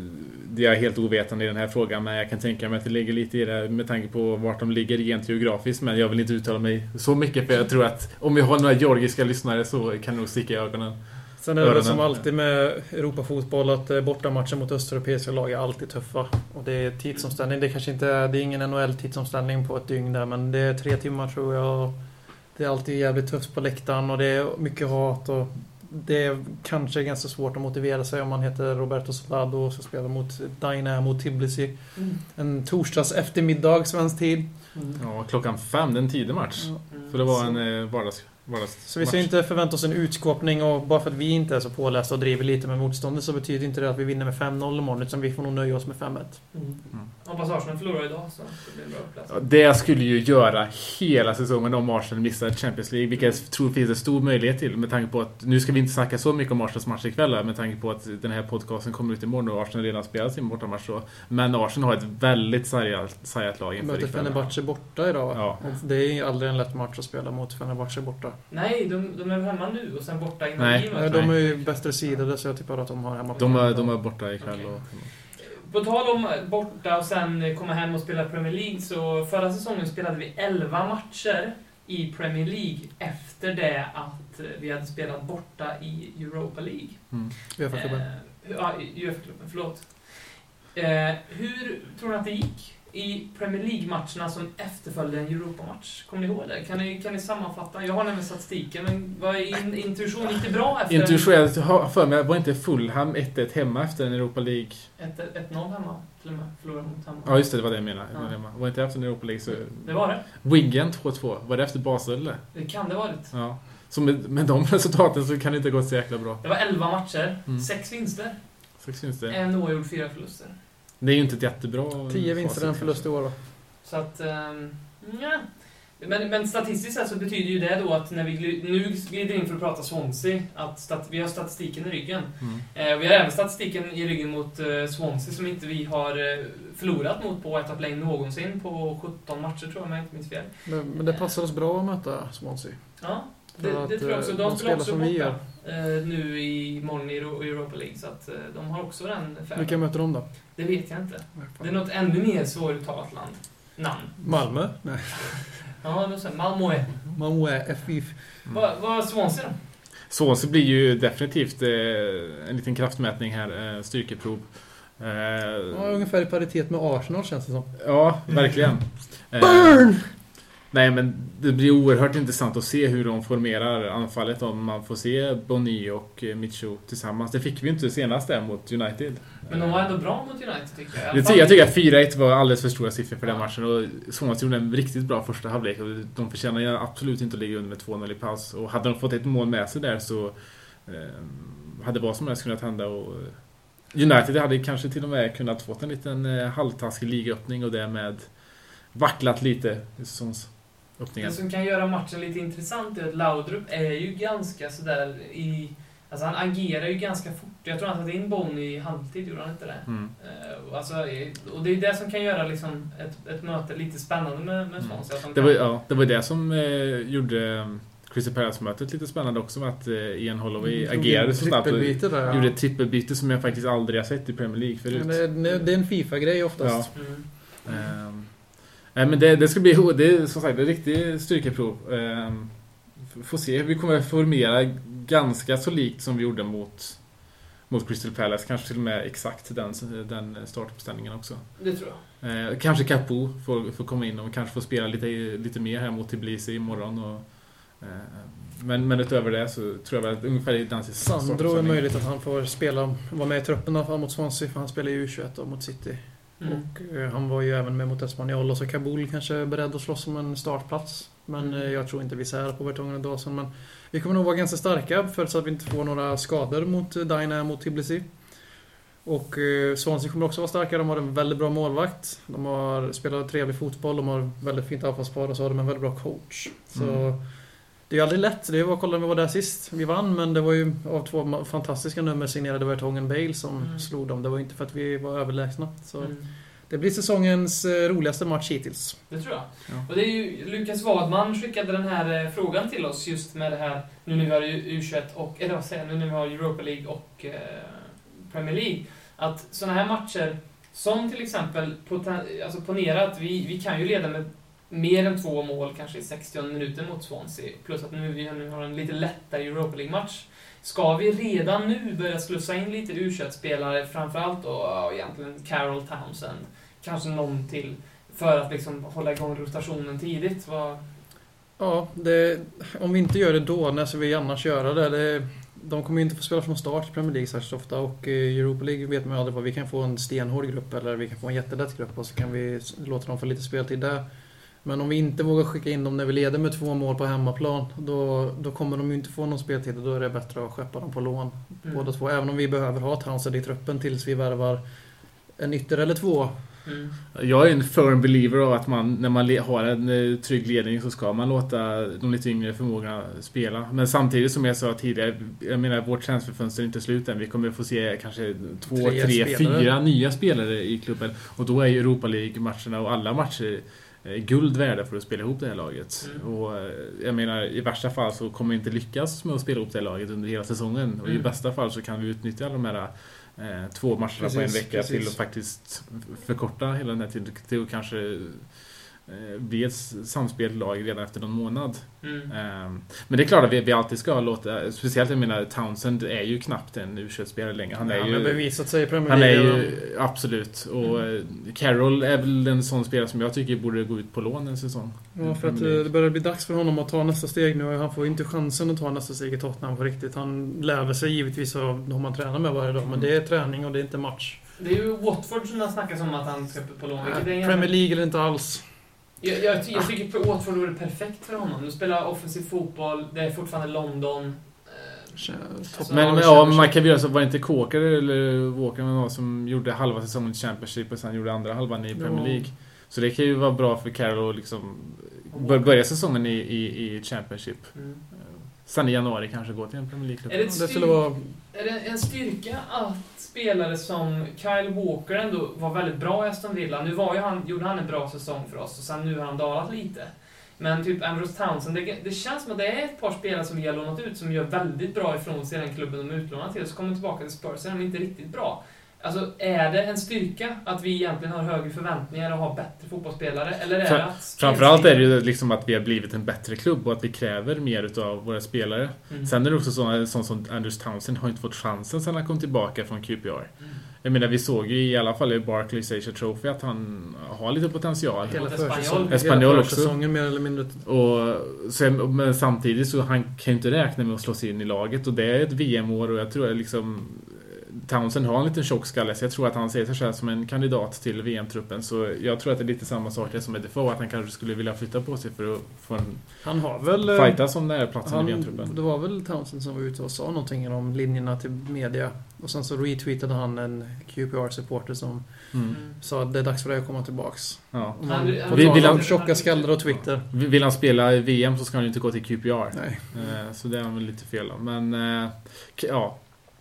Det är helt ovetande i den här frågan, men jag kan tänka mig att det ligger lite i det med tanke på vart de ligger rent geografiskt, men jag vill inte uttala mig så mycket, för jag tror att om vi har några georgiska lyssnare så kan det nog sticka i ögonen. Sen är det väl Öronen. som alltid med Europafotboll att eh, bortamatcher mot östeuropeiska lag är alltid tuffa. Och det är tidsomställning. Det kanske inte är, det är ingen NHL-tidsomställning på ett dygn där men det är tre timmar tror jag. Det är alltid jävligt tufft på läktaren och det är mycket hat och det är kanske ganska svårt att motivera sig om man heter Roberto Solado och ska spela mot Dynamo Tbilisi. Mm. En torsdags eftermiddag svensk tid. Mm. Ja, klockan fem, det är en tidig match. Mm. Så det var en eh, vardags, Så vi ska match. inte förvänta oss en utskåpning och bara för att vi inte är så pålästa och driver lite med motståndet så betyder inte det att vi vinner med 5-0 imorgon utan vi får nog nöja oss med 5-1. Mm. Hoppas Arsenal förlorar idag så det blir en bra plats. Ja, Det skulle ju göra hela säsongen om Arsenal missar Champions League, vilket jag tror finns en stor möjlighet till med tanke på att, nu ska vi inte snacka så mycket om Arsenals match ikväll med tanke på att den här podcasten kommer ut imorgon och Arsenal redan spelat sin bortamatch så. Men Arsenal har ett väldigt sargat, lag inför Möter ikväll. Fenerbahce borta idag va? Ja. Det är aldrig en lätt match att spela mot Fenerbahce borta. Nej, de, de är väl hemma nu och sen borta innan Nej. Nej, de är ju bättre sidade så jag tippar att de har hemma De är, de är borta ikväll. Okej. Och, På tal om borta och sen komma hem och spela Premier League så förra säsongen spelade vi 11 matcher i Premier League efter det att vi hade spelat borta i Europa League. mm. Uefa-klubben. Eh, ja, Uefa-klubben, förlåt. Eh, hur tror ni att det gick i Premier League-matcherna som efterföljde en Europa-match? Kommer ni ihåg det? Kan ni, kan ni sammanfatta? Jag har nämligen statistiken, men vad är in, intuition? Det bra efter Intuition, jag har för mig, var inte Fulham 1-1 hemma efter en Europa League? ett 1-0 hemma? Till och med. Förlorade mot hemma. Ja just det, det var det jag menade. Ja. Var. Var inte efter en Europa League så... Det var det. Wigan 2-2, var det efter Basel eller? Det kan det varit. Ja. Så med, med de resultaten så kan det inte gå så jäkla bra. Det var 11 matcher, Mm. 6 vinster, Så syns det. en oavgjord, 4 förluster. Det är ju inte ett jättebra 10 vinster en förlust i år va? Så att, um, ja. Men, men statistiskt sett så betyder ju det då att när vi nu glider in för att prata Swansea, att stat, vi har statistiken i ryggen. Mm. Eh, vi har även statistiken i ryggen mot eh, Swansea som inte vi har eh, förlorat mot på Etap Lane någonsin på 17 matcher tror jag om jag inte minns fel. Men, men det passar oss bra att möta Swansea. Ja, det, det tror jag också. De, de spelar också som vi borta eh, nu i morgon i Euro- Europa League så att eh, de har också den Vilka färden. möter de då? Det vet jag inte. Det är något ännu mer svåruttalat land. Namn. Malmö? Nej. Ja, då säger Malmö. Malmö FIF. Vad vad är Swansea då? Swansea blir ju definitivt eh, en liten kraftmätning här, eh, styrkeprov. Eh, Ja, ungefär i paritet med Arsenal känns det som. ja, verkligen. Eh, Burn! Nej, men det blir oerhört intressant att se hur de formerar anfallet om man får se Bonny och eh, Micho tillsammans. Det fick vi ju inte senast där mot United. Men de var ändå bra mot United tycker jag. Jag jag tycker att 4-1 var alldeles för stora siffror för den Ja. matchen och Swansea gjorde en riktigt bra första halvlek de förtjänar absolut inte att ligga under med 2-0 i paus. Och hade de fått ett mål med sig där så eh, hade vad som helst kunnat hända och eh, United hade kanske till och med kunnat fått en liten eh, halvtaskig ligaöppning och därmed vacklat lite i säsongsöppningen. Det som kan göra matchen lite intressant är att Laudrup är ju ganska sådär i... Alltså han agerar ju ganska fort. Jag tror han satte in Bonny i halvtid, gjorde han inte det? Mm. Eh, Alltså, eh, och det är det som kan göra liksom ett, ett möte lite spännande med, med Mm. Swansea. att de Det kan- var, ja, det var det som eh, gjorde eh, Crystal Palace-mötet lite spännande också med att eh, Ian Holloway Drog agerade så snabbt. där, ja. Gjorde ett trippelbyte som jag faktiskt aldrig har sett i Premier League förut. Men det, det är en Fifa-grej oftast. Mm. Ehm, nej, men det, det ska bli det är, som sagt ett riktigt styrkeprov. Um, får se. Vi kommer formera ganska så likt som vi gjorde mot, mot Crystal Palace. Kanske till och med exakt den, den startuppställningen också. Det tror jag. Eh, kanske Capo får, får komma in och kanske får spela lite, lite mer här mot Tbilisi imorgon. Och, eh, men, men utöver det så tror jag väl att ungefär i den Sandro är möjligt att han får spela, vara med i truppen i alla fall mot Swansea för han spelar ju U21 och mot City. Mm. Och eh, han var ju även med mot Espanyol och så Kabul kanske är beredd att slåss om en startplats. Men Mm. eh, jag tror inte vi ser på Vertongen och Dawson. Men vi kommer nog vara ganska starka förutsatt att vi inte får några skador mot eh, Dyna mot Tbilisi. Och eh, Swansea kommer också vara starka. De har en väldigt bra målvakt. De har spelat trevlig fotboll. De har väldigt fint anfallspar och så har de en väldigt bra coach. Så Mm. Det är ju aldrig lätt. Det var kolla när vi var där sist. Vi vann men det var ju av två fantastiska nummer signerade Vertongen Bale som Mm. slog dem. Det var ju inte för att vi var överlägsna. Så Mm. det blir säsongens eh, roligaste match hittills. Det tror jag. Ja. Och det är ju, Lukas Wadman skickade den här eh, frågan till oss just med det här, nu när vi har U- U21 och, eller vad säger jag, nu när vi har Europa League och eh, Premier League. Att sådana här matcher, som till exempel, alltså ponera att vi, vi kan ju leda med mer än två mål kanske i 60 minuter mot Swansea, plus att nu vi nu har en lite lättare Europa League-match. Ska vi redan nu börja slussa in lite U21-spelare, framförallt då ja, egentligen Carol Townsend, kanske någon till, för att liksom hålla igång rotationen tidigt? Vad... Ja, det, om vi inte gör det då, när ska vi annars göra det? det de kommer ju inte få spela från start i Premier League särskilt ofta och i Europa League vet man ju aldrig vad. Vi kan få en stenhård grupp eller vi kan få en jättelätt grupp och så kan vi låta dem få lite speltid där. Men om vi inte vågar skicka in dem när vi leder med två mål på hemmaplan, då, då kommer de ju inte få någon speltid och då är det bättre att skeppa dem på lån. Mm. Båda två. Även om vi behöver ha Townsend i truppen tills vi värvar en ytter eller två. Mm. Jag är en firm believer av att man, när man har en eh, trygg ledning så ska man låta de lite yngre förmågorna spela. Men samtidigt som jag sa tidigare, jag menar vårt transferfönster är inte slut än. Vi kommer få se kanske två, Tre tre, fyra nya spelare i klubben. Och då är ju Europa League-matcherna och alla matcher guld värda för att spela ihop det här laget. Mm. Och eh, jag menar, i värsta fall så kommer vi inte lyckas med att spela ihop det här laget under hela säsongen. Och i Mm. bästa fall så kan vi utnyttja de här eh, två matcherna på en Precis, vecka precis. till att faktiskt förkorta hela den här tiden till att kanske eh, bli ett samspelt lag redan efter någon månad. Mm. Ehm, Men det är klart att vi, vi alltid ska låta, speciellt jag menar Townsend är ju knappt en u spelare längre. Han är Han har ju... bevisat sig i Premier Han är ju, absolut. Och eh, Carroll är väl en sån spelare som jag tycker borde gå ut på lån en säsong. Ja, för att eh, det börjar bli dags för honom att ta nästa steg nu. Han får ju inte chansen att ta nästa steg i Tottenham på riktigt. Han lär sig givetvis av de man tränar med varje dag, men det är träning och det är inte match. Det är ju Watford som det snackas om att han ska på lån. är en Premier League eller inte alls. Jag, jag, jag tycker att Watford vore perfekt för honom. De spelar offensiv fotboll, det är fortfarande London. Eh, Så- Men, men ja, man kan väl göra så, var det inte Kåker eller Walker någon som gjorde halva säsongen i Championship och sen gjorde andra halvan i Premier. League. Så det kan ju vara bra för Carroll att liksom bör- börja säsongen i, i, i Championship. mm. Sen i januari kanske gå till en Premier League-klubb. Är det, Det skulle vara... är det en styrka att spelare som Kyle Walker ändå var väldigt bra i Aston Villa? Nu var ju han, gjorde han en bra säsong för oss och sen nu har han dalat lite. Men typ Ambrose Townsend, det, det känns som att det är ett par spelare som vi har lånat ut som gör väldigt bra ifrån sig i den klubben de är utlånade till. Och så kommer tillbaka till Spurs är de inte riktigt bra. Alltså, är det en styrka att vi egentligen har högre förväntningar och har bättre fotbollsspelare? Eller är Fra- det att... Framförallt är det ju liksom att vi har blivit en bättre klubb och att vi kräver mer utav våra spelare. Mm. Sen är det också så, sån som Anders Townsend har inte fått chansen sen han kom tillbaka från QPR. Mm. Jag menar, vi såg ju i alla fall i Barclays Asia Trophy att han har lite potential. Hela hela också. försäsongen mer eller mindre. Och sen, men samtidigt så han kan ju inte räkna med att slå sig in i laget och det är ett VM-år och jag tror att liksom Townsend har en liten tjock skalle så jag tror att han ser sig själv som en kandidat till VM-truppen så jag tror att det är lite samma sak där som med Defoe att han kanske skulle vilja flytta på sig för att få en Han har väl... eh, fightas om den här platsen i Han, VM-truppen. det var väl Townsend som var ute och sa någonting om linjerna till media. Och sen så retweetade han en QPR-supporter som Mm. Sa att det är dags för dig att komma tillbaks. Ja. Man han- Vill- vill han- tjocka skallar och Twitter. Vill han spela i VM så ska han ju inte gå till QPR. Nej. Eh, Så det är han väl lite fel om. Men eh, ja,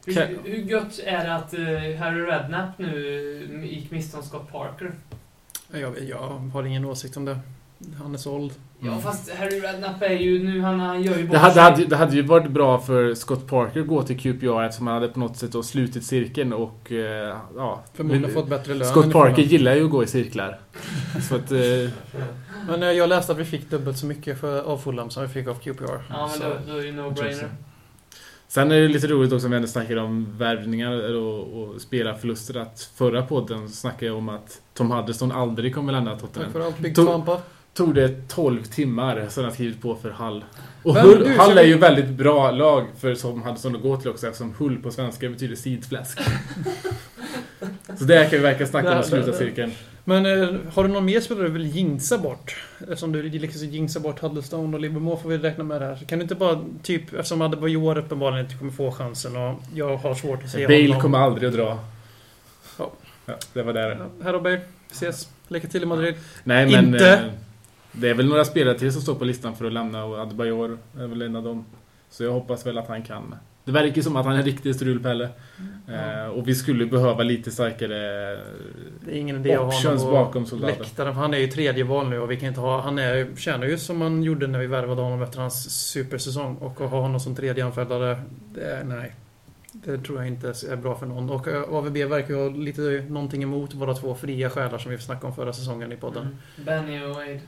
Hur, hur gött är det att eh, Harry Redknapp nu gick miste om Scott Parker? Jag, jag har ingen åsikt om det. Han är såld. Ja, Mm. fast Harry Redknapp är ju nu, han, han gör ju bort Det hade, sig. hade, det hade ju varit bra för Scott Parker att gå till QPR eftersom han hade på något sätt då slutit cirkeln och eh, ja... Förmodligen fått bättre lön. Scott Parker gillar ju att gå i cirklar. Så att... Eh, Men eh, jag läste att vi fick dubbelt så mycket för, av Fulham som vi fick av QPR. Ja, men då, då är det ju no-brainer. Sen är det lite roligt också när vi ändå snackar om värvningar och, och spelarförluster att förra podden snackade jag om att Tom Huddleston aldrig kommer lämna Tack Tottenham. för allt, Big Tampa. Tog det 12 timmar sen han skrivit på för Hull. Och Men Hull, du, Hull är vi- ju väldigt bra lag för som Huddleston att gå till också eftersom Hull på svenska betyder sidfläsk. Så där kan vi verkligen snacka om att sluta cirkeln. Men eh, har du någon mer spelare du vill jinxa bort? Eftersom du liksom jinxar bort Huddlestone och Livermore får vi räkna med det här. Så kan du inte bara, typ, eftersom Adebayor uppenbarligen inte kommer få chansen och jag har svårt att se Bale honom. kommer aldrig att dra. Ja. Ja, det var där. Ja, Här och Bale. Ses. Lycka till i Madrid. Nej men... Inte. Eh, det är väl några spelare till som står på listan för att lämna och Adebayor är väl en av dem. Så jag hoppas väl att han kan. Det verkar som att han är en riktig strulpelle. Eh, och vi skulle behöva lite starkare Det är ingen idé options honom bakom soldaten. läktaren. För han är ju tredje val nu och vi kan inte ha... Han är, tjänar ju som man gjorde när vi värvade honom efter hans supersäsong. Och att ha honom som tredje anfallare, det är, nej. Det tror jag inte är bra för någon. Och eh, AVB verkar ju ha lite någonting emot våra två fria själar som vi snackade om förra säsongen i podden. Mm. Benny och Wade.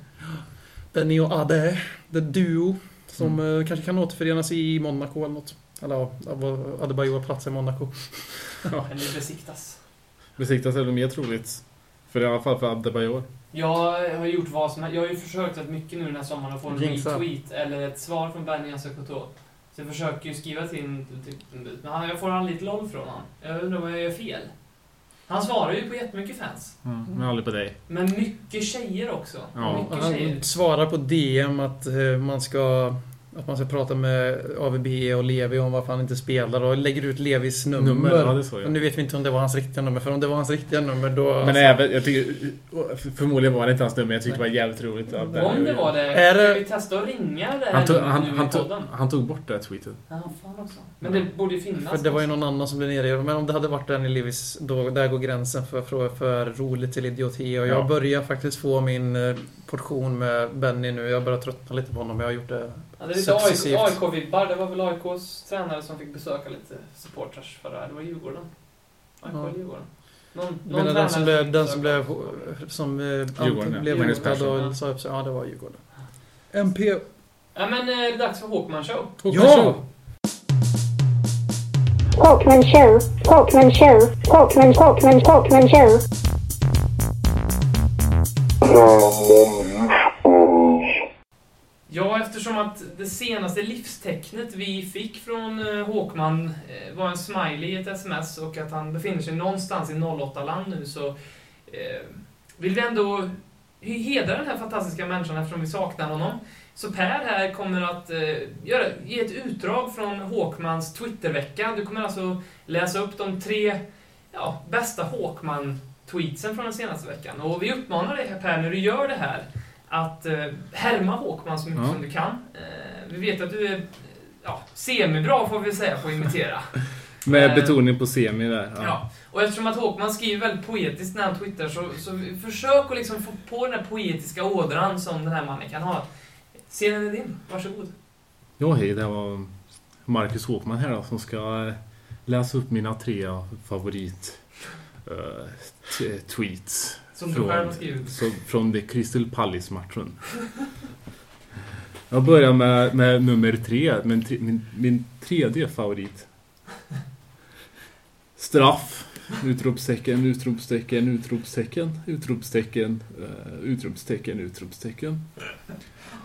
Benny och Ade, the duo. Som Mm. eh, kanske kan återförenas i Monaco eller något. Eller ja, Adebayor plats i Monaco. Eller besiktas. Besiktas är det mer troligt. För i alla fall för Adebayor. Jag har gjort vad som. Jag har ju försökt rätt mycket nu den här sommaren att få en Jinxa. retweet eller ett svar från Benny Asakoto. Så jag försöker ju skriva till, till men han- jag får aldrig ett LOL från honom. Jag undrar vad jag gör fel. Han svarar ju på jättemycket fans. Mm, men aldrig på dig. Men mycket tjejer också. Ja. Mycket tjejer. Han svarar på DM att eh, man ska att man ska prata med AVB och Levi om varför han inte spelar och lägger ut Levis nummer. Nummer, ja, jag. Men nu vet vi inte om det var hans riktiga nummer, för om det var hans riktiga nummer då... Men alltså, även, jag tycker, förmodligen var det inte hans nummer, jag tyckte det var jävligt roligt. Om det var det, Är det- ska vi testa att ringa det här Han tog, han, han, tog, han tog bort det här tweetet. Ja, fan också. Men det borde ju finnas. För det var ju någon annan som blev nere. Men om det hade varit den i Levis, då, där går gränsen för, för, för roligt till idioti. Och jag Ja. börjar faktiskt få min eh, portion med Benny nu. Jag börjar tröttna lite på honom. Jag har gjort det Ja, det är lite successivt. AIK-vibbar. Det var väl AIKs tränare som fick besöka lite supporters förra... Det var Djurgården. AIK Ja. Djurgården. Någon, någon Men den som blev, den som blev, som eh, Djurgården, ja. blev Magnus hotad och sa upp sig. Ja, det var Djurgården. MP. Ja, men eh, det är dags för Håkman Show. Ja! Talkman Show, Talkman Show, Talkman, Talkman, Talkman Show. Ja, eftersom att det senaste livstecknet vi fick från eh, Håkman eh, var en smiley i ett sms och att han befinner sig någonstans i 08-land nu så eh, vill vi ändå hedra den här fantastiska människan eftersom vi saknar honom. Så Per här kommer att eh, göra, ge ett utdrag från Håkmans Twittervecka. Du kommer alltså läsa upp de tre ja, bästa Håkman-tweetsen från den senaste veckan. Och vi uppmanar dig här Per, när du gör det här, att eh, härma Håkman så mycket Ja. som du kan. Eh, vi vet att du är ja, semibra, får vi säga, på att imitera. Med Eh, betoning på semi där. Ja. Och eftersom att Håkman skriver väldigt poetiskt när han twittrar så, så försök att liksom få på den här poetiska ådran som den här mannen kan ha. Scenen är din, varsågod. Ja, hej, det var Marcus Håkman här då, som ska eh, läsa upp mina tre favorit t- tweets. Som du Från- själv har skrivit. Så, från The Crystal Palace-matchen. Jag börjar med, med nummer tre, min, min, min tredje favorit. Straff. Utropstecken, utropstecken, utropstecken, utropstecken, uh, utropstecken, utropstecken.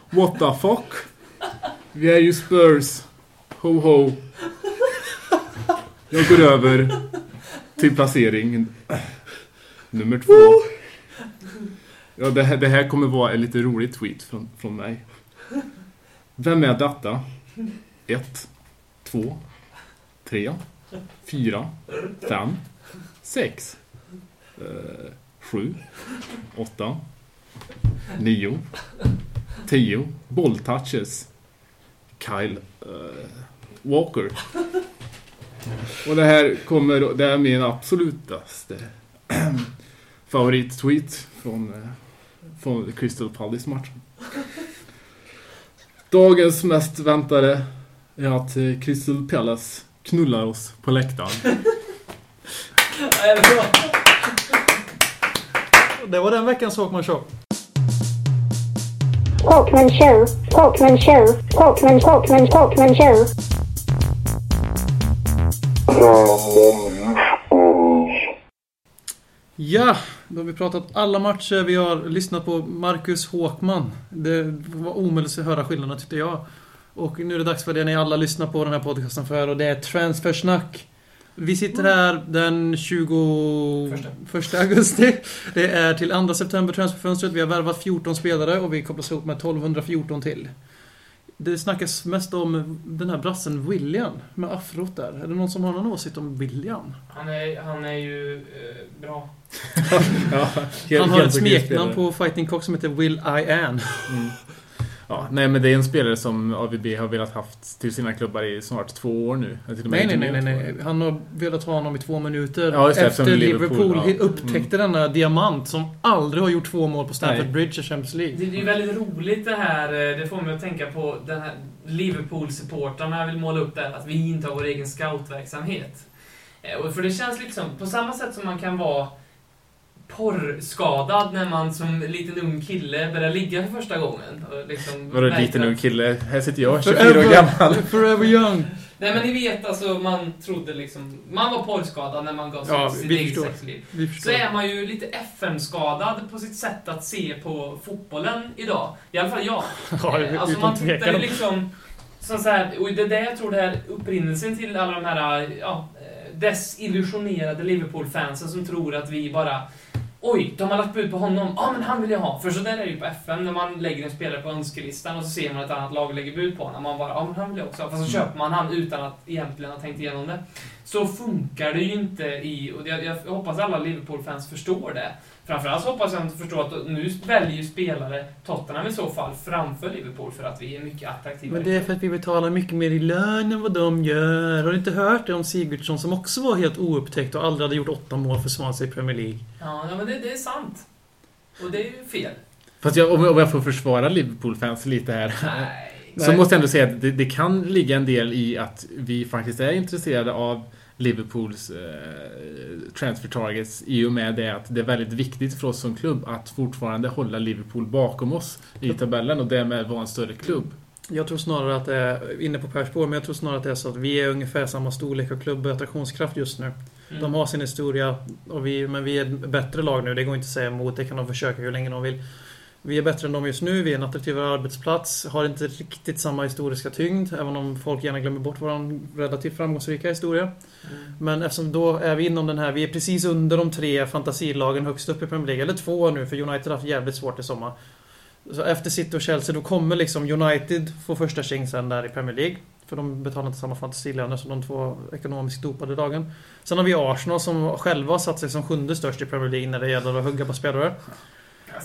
What the fuck? Vi är ju Spurs. Ho ho. Jag går över till placering nummer två. Ja, det, här, det här kommer vara en lite rolig tweet från, från mig. Vem är detta? 1, 2, 3, 4, 5, 6, 7, 8, 9, 10, bolltouches. Kyle uh, Walker. Och det här kommer, det är min absolutaste favorittweet från eh, från Crystal Palace-matchen. Dagens mest väntade är att eh, Crystal Palace knullar oss på läktaren. Det var den veckans Håkman Show. Talkman Show, Talkman Show, Talkman, Talkman, Talkman Show. Ja, då har vi pratat alla matcher. Vi har lyssnat på Marcus Håkman. Det var omöjligt att höra skillnaden tyckte jag. Och nu är det dags för det ni alla lyssnar på den här podcasten för och det är Transfersnack. Vi sitter här den 21 augusti. Det är till 2 september transferfönstret. Vi har värvat 14 spelare och vi kopplas ihop med 1214 till. Det snackas mest om den här brassen William med afrot där. Är det någon som har någon åsikt om William? Han är, han är ju eh, bra. ja, helt, Han har ett smeknamn på Fighting Cock som heter Will I Am. Mm. Ja, nej men det är en spelare som AVB har velat haft till sina klubbar i snart två år nu. Jag till och med Nej, nej, nej, nej, nej. Han har velat ha honom i två minuter. Ja, efter Liverpool, Liverpool, ja. upptäckte denna diamant som aldrig har gjort två mål på Stamford Nej. Bridge i Champions League. Det, det är väldigt roligt det här, eh, det får mig att tänka på den här Liverpool-supportrarna vill måla upp det här att vi inte har vår egen scoutverksamhet. Eh, och För det känns liksom, på samma sätt som man kan vara porrskadad när man som liten ung kille börjar ligga för första gången. Liksom Vadå liten ung kille? Här sitter jag, 24 år gammal. Forever young. Nej men ni vet alltså, man trodde liksom... Man var porrskadad när man gav sig Ja, sitt eget sexliv. Så är man ju lite FM-skadad på sitt sätt att se på fotbollen idag. I alla fall jag. Ja, alltså man tittar ju liksom... Som så här, och det är det jag tror det här upprinnelsen till alla de här ja, desillusionerade Liverpool-fansen som tror att vi bara Oj, de har lagt bud på honom. Ja, men han vill jag ha. För så där är det ju på FM när man lägger en spelare på önskelistan och så ser man att ett annat lag lägger bud på honom. Man bara, ja men han vill jag också ha. Fast så köper man han utan att egentligen ha tänkt igenom det. Så funkar det ju inte i... Och jag, jag hoppas alla Liverpool-fans förstår det. Framförallt hoppas jag att de förstår att nu väljer ju spelare Tottenham i så fall framför Liverpool för att vi är mycket attraktiva. Men det är för att vi betalar mycket mer i lön än vad de gör. Har du inte hört det om Sigurdsson som också var helt oupptäckt och aldrig hade gjort åtta mål för Swansea i Premier League? Ja, men det, det är sant. Och det är ju fel. Fast jag, om, jag, om jag får försvara Liverpool-fans lite här. Nej. Så Nej. måste jag ändå säga att det, det kan ligga en del i att vi faktiskt är intresserade av Liverpools eh, transfer targets i och med det att det är väldigt viktigt för oss som klubb att fortfarande hålla Liverpool bakom oss i tabellen och därmed vara en större klubb. Jag tror snarare att det är, inne på Per spår, men jag tror snarare att det är så att vi är ungefär samma storlek och klubb och attraktionskraft just nu. Mm. De har sin historia, och vi, men vi är ett bättre lag nu. Det går inte att säga emot, det kan de försöka hur länge de vill. Vi är bättre än dem just nu, vi är en attraktivare arbetsplats, har inte riktigt samma historiska tyngd, även om folk gärna glömmer bort vår relativt framgångsrika historia. Mm. Men eftersom då är vi inom den här, vi är precis under de tre fantasilagen högst upp i Premier League. Eller två nu, för United har haft jävligt svårt i sommar. Så efter City och Chelsea, då kommer liksom United få första chansen där i Premier League. För de betalar inte samma fantasilöner som de två ekonomiskt dopade lagen. Sen har vi Arsenal som själva har satt sig som sjunde störst i Premier League när det gäller att hugga på spelare.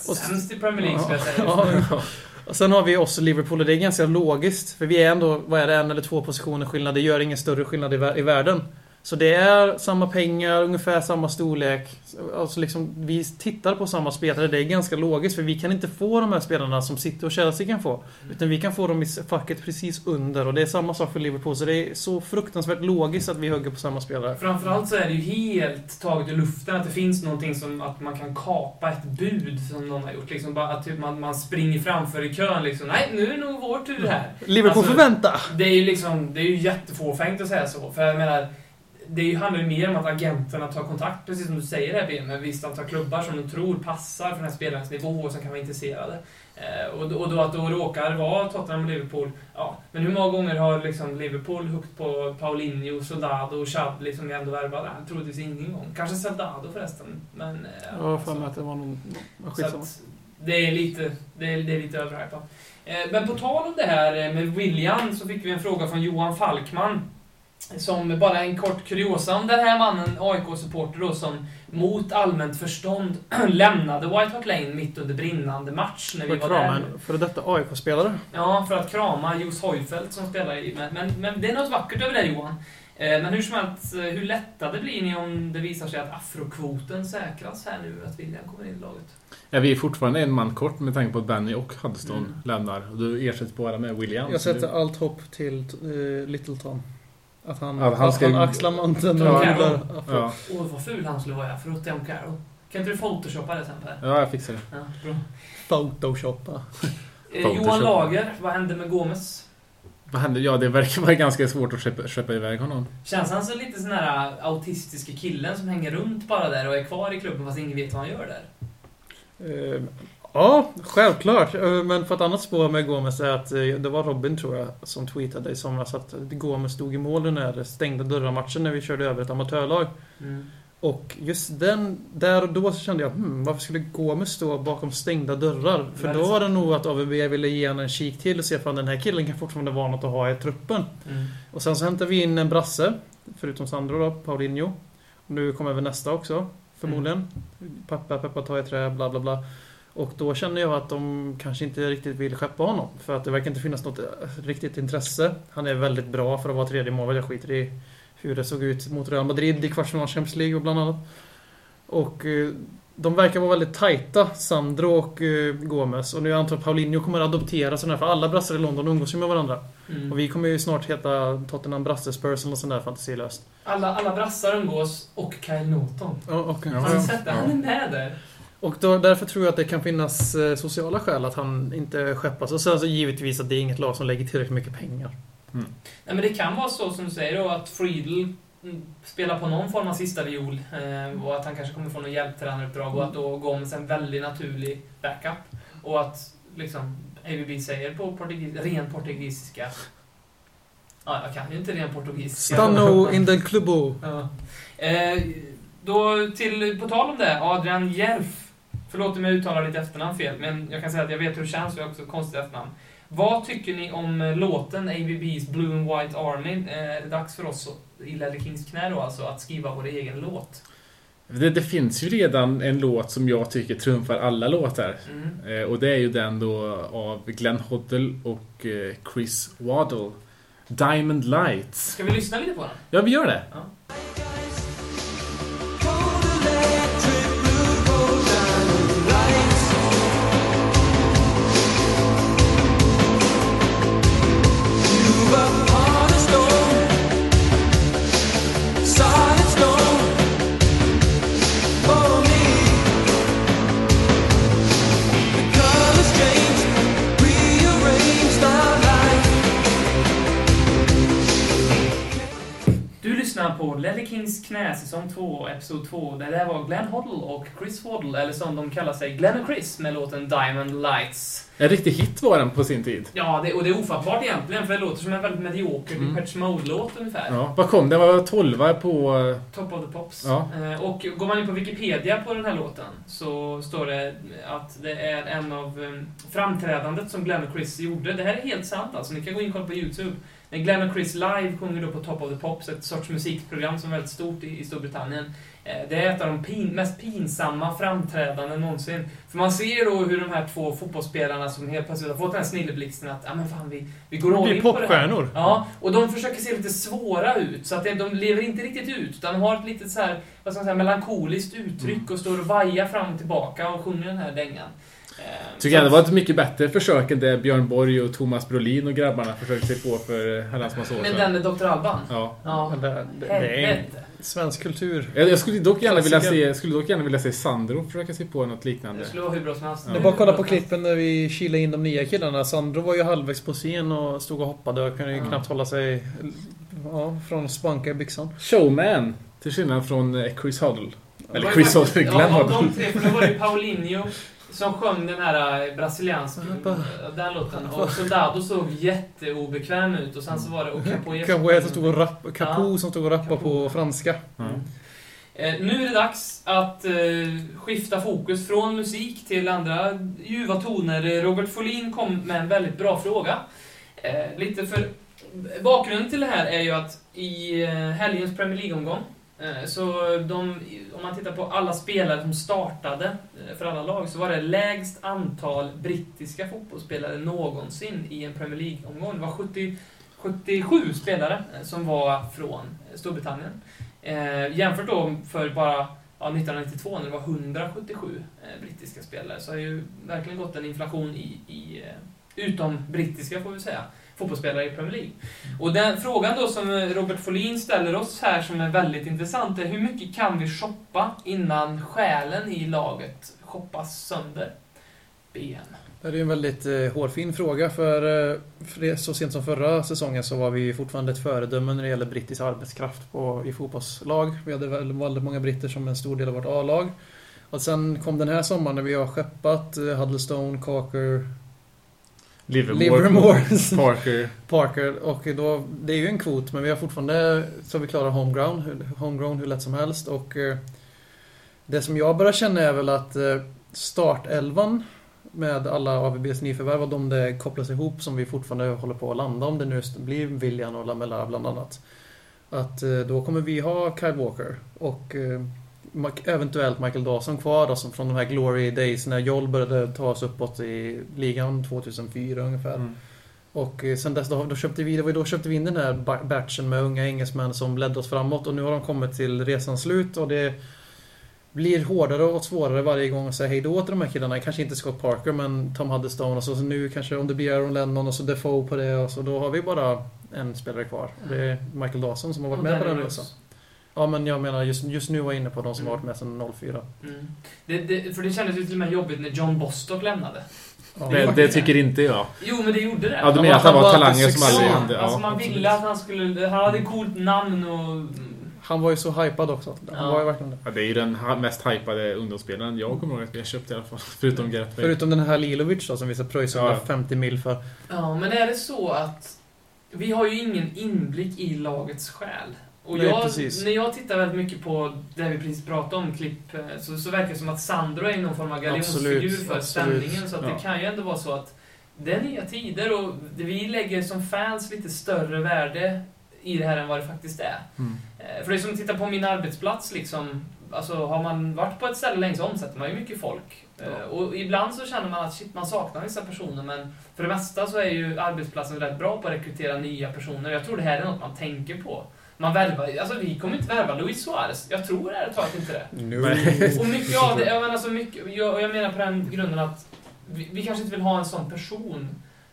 Ja, Sämst i Premier League skulle jag säga. Ja, och sen har vi oss och Liverpool och det är ganska logiskt. För vi är ändå, vad är det, en eller två positioner skillnad. Det gör ingen större skillnad i, vär- i världen. Så det är samma pengar, ungefär samma storlek. Alltså liksom, vi tittar på samma spelare. Det är ganska logiskt för vi kan inte få de här spelarna som City och Chelsea kan få. Utan vi kan få dem i facket precis under. Och det är samma sak för Liverpool. Så det är så fruktansvärt logiskt att vi hugger på samma spelare. Framförallt så är det ju helt taget ur luften att det finns någonting som att man kan kapa ett bud som någon har gjort. Liksom bara att typ man, man springer framför i kön liksom. Nej, nu är det nog vår tur här. Liverpool Alltså, får vänta! Det är ju liksom, det är ju jättefåfängt att säga så. För jag menar, det handlar ju mer om att agenterna tar kontakt, precis som du säger här Ben, med visst antal klubbar som de tror passar för den här spelarens nivå och som kan vara intresserade. Eh, och, då, och då att då råkar vara Tottenham och Liverpool, ja. Men hur många gånger har liksom Liverpool huggt på Paulinho, Soldado och Chadli som vi ändå värvade? Troligtvis ingen gång. Kanske Soldado förresten. Men, eh, Jag har för mig att det var någon... skitsamma. det är lite, det är, det är lite överhypat. Eh, Men på tal om det här eh, med William så fick vi en fråga från Johan Falkman. Som bara en kort kuriosa om den här mannen, AIK-supporter då, som mot allmänt förstånd lämnade White Hart Lane mitt under brinnande match när vi För var krama där. en före detta AIK-spelare. Ja, för att krama Jos Hojfeldt som spelar i... Men, men, men det är något vackert över det Johan. Eh, Men hur som helst, eh, hur lättade blir ni om det visar sig att afrokvoten säkras här nu, att William kommer in i laget? Ja, vi är fortfarande en man kort med tanke på att Benny och Huddeston Mm. lämnar. Och du ersätts bara med William. Jag sätter det- allt hopp till uh, Littleton. Att han, Att han att ska- han axlar manteln Ja, och ja. gillar afro. Ja, Åh, vad ful han skulle vara i afro till Carol. Kan inte du photoshoppa det sen Per? ja, jag fixar det. Ja, bra. Photoshoppa. Eh, Photoshop. Johan Lager, vad hände med Gomes? Vad hände? Ja, det verkar vara ganska svårt att släppa, släppa iväg honom. Känns han som lite sån här äh, autistiska killen som hänger runt bara där och är kvar i klubben fast ingen vet vad han gör där? Ja, självklart. Eh, men för ett annat spår med Gomes är att eh, det var Robin, tror jag, som tweetade i somras att Gomes stod i mål den här stängda dörrar-matchen när vi körde över ett amatörlag. Och just den, där och då så kände jag, hmm, varför skulle Gomes stå bakom stängda dörrar? För då var det nog att AVB ville ge honom en kik till och se om den här killen kan fortfarande vara något att ha i truppen. Mm. Och sen så hämtade vi in en brasse, förutom Sandro då, Paulinho. Och nu kommer väl nästa också, förmodligen. Pappa, pappa tar i trä, bla bla bla. Och då känner jag att de kanske inte riktigt vill skeppa honom. För att det verkar inte finnas något eh, riktigt intresse. Han är väldigt bra för att vara tredje mål. Jag skiter i hur det såg ut mot Real Madrid i kvartsfinal Champions League och bland annat. Och eh, de verkar vara väldigt tajta, Sandro och eh, Gomes. Och nu antar jag att Paulinho kommer att adoptera sådana här, för alla brassar i London umgås ju med varandra. Mm. Och vi kommer ju snart heta Tottenham Brasse Spurs eller sånt där fantasilöst. Alla, alla brassar umgås och Kyle Norton. Ja, och, Har ni sett det? Han är med där. Och då, därför tror jag att det kan finnas eh, sociala skäl att han inte skeppas. Och sen så givetvis att det är inget lag som lägger tillräckligt mycket pengar. Nej, men det kan vara så som du säger då att Friedel mm, spelar på någon form av sista viol eh, och att han kanske kommer få något hjälptränaruppdrag och att då Gomes en väldigt naturlig backup. Och att liksom AVB säger på portugis, ren portugisiska Ja, jag kan ju inte ren portugisiska. Stanno in del clubo. Ja. Eh, då till, på tal om det, Adrian Jerf. Förlåt om jag uttalar ditt efternamn fel, men jag kan säga att jag vet hur det känns, för jag har också ett konstigt efternamn. Vad tycker ni om eh, låten ABB's Blue and White Army? Eh, är det dags för oss i Ledley Kings knä då alltså, att skriva vår egen låt? Det, det finns ju redan en låt som jag tycker trumfar alla låtar. Mm. Eh, och det är ju den då av Glenn Hoddle och eh, Chris Waddle. Diamond Lights. Ska vi lyssna lite på den? Ja, vi gör det. Du lyssnar på Ledley Kings knä, säsong 2, episod 2. Det där var Glenn Hoddle och Chris Waddle, eller som de kallar sig, Glenn och Chris, med låten Diamond Lights. En riktig hit var den på sin tid. Ja, det, och det är ofattbart egentligen, för det låter som en väldigt medioker Mm. Depeche Mode-låt ungefär. Ja, vad kom den? var 12 på... eh, Top of the Pops. Ja. Eh, Och går man in på Wikipedia på den här låten så står det att det är en av eh, framträdandet som Glenn och Chris gjorde. Det här är helt sant alltså, ni kan gå in och kolla på YouTube. När Glenn och Chris live sjunger då på Top of the Pops, ett sorts musikprogram som är väldigt stort i, i Storbritannien. Eh, Det är ett av de pin, mest pinsamma framträdanden någonsin. För man ser då hur de här två fotbollsspelarna som helt plötsligt har fått den här snilleblixten att ja men fan vi, vi går all in på det här. Ja, och de försöker se lite svåra ut, så att det- de lever inte riktigt ut, utan de har ett litet så här, vad ska man säga, melankoliskt uttryck och står och vajar fram och tillbaka och sjunger den här dängan. Eh, Tycker jag det var ett mycket bättre försök än det Björn Borg och Thomas Brolin och grabbarna försökte sig på för eh, herrans massa år Men sedan. den med Dr. Alban? Ja. Ja, Men Det, det, det är svensk kultur. Jag, jag skulle dock gärna vilja se, skulle dock gärna vilja se Sandro försöka sig på något liknande. Det skulle vara hur bra som helst. Ja. Det är bara att kolla på klippen när vi kilade in de nya killarna. Sandro var ju halvvägs på scen och stod och hoppade och kunde ju Ja. knappt hålla sig ja, från att spanka i byxan. Showman! Till skillnad från eh, Chris Huddle. Det Eller Chris Huddle, Glenn Ja, Huddle. de tre, för då var det ju Paulinho som sjöng den här eh, brasilianska, den låten. Och Soldado såg jätteobekväm ut och sen så var det och Capoe Capoe som stod och rapp, Capo som stod och rappade på franska. Ja. Eh, nu är det dags att eh, skifta fokus från musik till andra ljuva toner. Robert Folin kom med en väldigt bra fråga. Lite för... Bakgrunden till det här är ju att i helgens Premier League-omgång Eh, så de, om man tittar på alla spelare som startade eh, för alla lag så var det lägst antal brittiska fotbollsspelare någonsin i en Premier League-omgång. Det var 70, 77 spelare eh, som var från Storbritannien. Eh, jämfört då för bara ja, 1992 när det var 177 eh, brittiska spelare så har ju verkligen gått en inflation i, i eh, utom brittiska får vi säga, fotbollsspelare i Premier League. Och den frågan då som Robert Folin ställer oss här som är väldigt intressant är hur mycket kan vi shoppa innan själen i laget shoppas sönder? Ben. Det är ju en väldigt eh, hårfin fråga för, eh, för det, så sent som förra säsongen så var vi fortfarande ett föredöme när det gäller brittisk arbetskraft på, i fotbollslag. Vi hade väldigt många britter som en stor del av vårt A-lag. Och sen kom den här sommaren när vi har skeppat eh, Huddlestone, Cocker, Livermore, Livermore. Parker. Parker och då, det är ju en kvot men vi har fortfarande så vi klarar homegrown, homegrown hur lätt som helst och eh, det som jag börjar känna är väl att eh, startelvan med alla AVBs nyförvärv och de det kopplas ihop som vi fortfarande håller på att landa om det nu blir William och Lamela bland annat. Att eh, då kommer vi ha Kyle Walker och eventuellt Michael Dawson kvar då, som från de här glory days när Joel började ta oss uppåt i ligan 2004 ungefär. Mm. Och eh, sen dess då, då köpte vi, det var ju då köpte vi in den här ba- batchen med unga engelsmän som ledde oss framåt och nu har de kommit till resans slut och det blir hårdare och svårare varje gång att säga hej då till de här killarna. Kanske inte Scott Parker men Tom Huddlestone och så, så nu kanske om det blir Aaron Lennon och så Defoe på det och så då har vi bara en spelare kvar. Det är Michael Dawson som har varit Och med på den resan. Ja men jag menar just, just nu var jag inne på de som har Mm. varit med sedan 04. Mm. Det, det, för det kändes ju till och med jobbigt när John Bostock lämnade. Ja, Det, det tycker inte jag. Jo, men det gjorde det. Ja, du menar att han var talanger inte som aldrig hände? alltså Ja. man absolut. ville att han skulle... Han hade coolt namn och... Han var ju så hypad också. Han Ja. var ju verkligen det. Ja, det är ju den mest hypade ungdomsspelaren jag kommer ihåg att vi har köpt i alla fall. Förutom Gareth. Förutom den här Lilovic då som vi ska pröjsa Ja. 150 mil för. Ja, men är det så att... vi har ju ingen inblick i lagets själ. Och Nej, jag, precis. när jag tittar väldigt mycket på det vi precis pratade om, klipp, eh, så, så verkar det som att Sandro är någon form av galjonsfigur för absolut. stämningen. Så att Ja. det kan ju ändå vara så att det är nya tider och vi lägger som fans lite större värde i det här än vad det faktiskt är. Mm. Eh, För det är som att titta på min arbetsplats liksom. Alltså har man varit på ett ställe länge så omsätter man ju mycket folk. Eh, Och ibland så känner man att shit, man saknar vissa personer men för det mesta så är ju arbetsplatsen rätt bra på att rekrytera nya personer. Jag tror det här är något man tänker på. Man värvar, alltså vi kommer inte värva Luis Suarez. Jag tror ärligt talat inte det. Nej. Och mycket av det, jag menar, alltså mycket, jag, och jag menar på den grunden att vi, vi kanske inte vill ha en sån person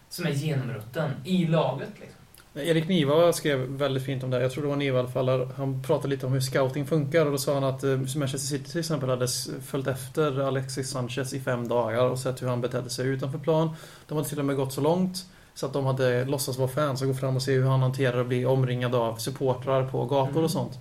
som är genomrutten i laget. Liksom. Erik Niva skrev väldigt fint om det. Jag tror det var Niva i alla fall. Han pratade lite om hur scouting funkar och då sa han att eh, Manchester City till exempel hade följt efter Alexis Sanchez i fem dagar och sett hur han betedde sig utanför plan. De hade till och med gått så långt så att de hade låtsats vara fans och gå fram och se hur han hanterar att bli omringad av supportrar på gator Mm. och sånt.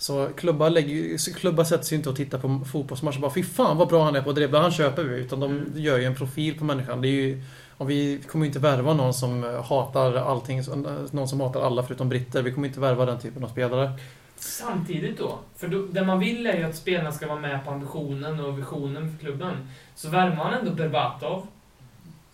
Så klubbar, lägger, klubbar sätter sig inte och tittar på fotbollsmatcher och bara Fy fan vad bra han är på att dribbla, han köper vi. Utan de Mm. gör ju en profil på människan. Det är ju, och vi kommer inte värva någon som hatar allting, någon som hatar alla förutom britter. Vi kommer inte värva den typen av spelare. Samtidigt då, för då, det man vill är ju att spelarna ska vara med på ambitionen och visionen för klubben. Så värvar man ändå Berbatov,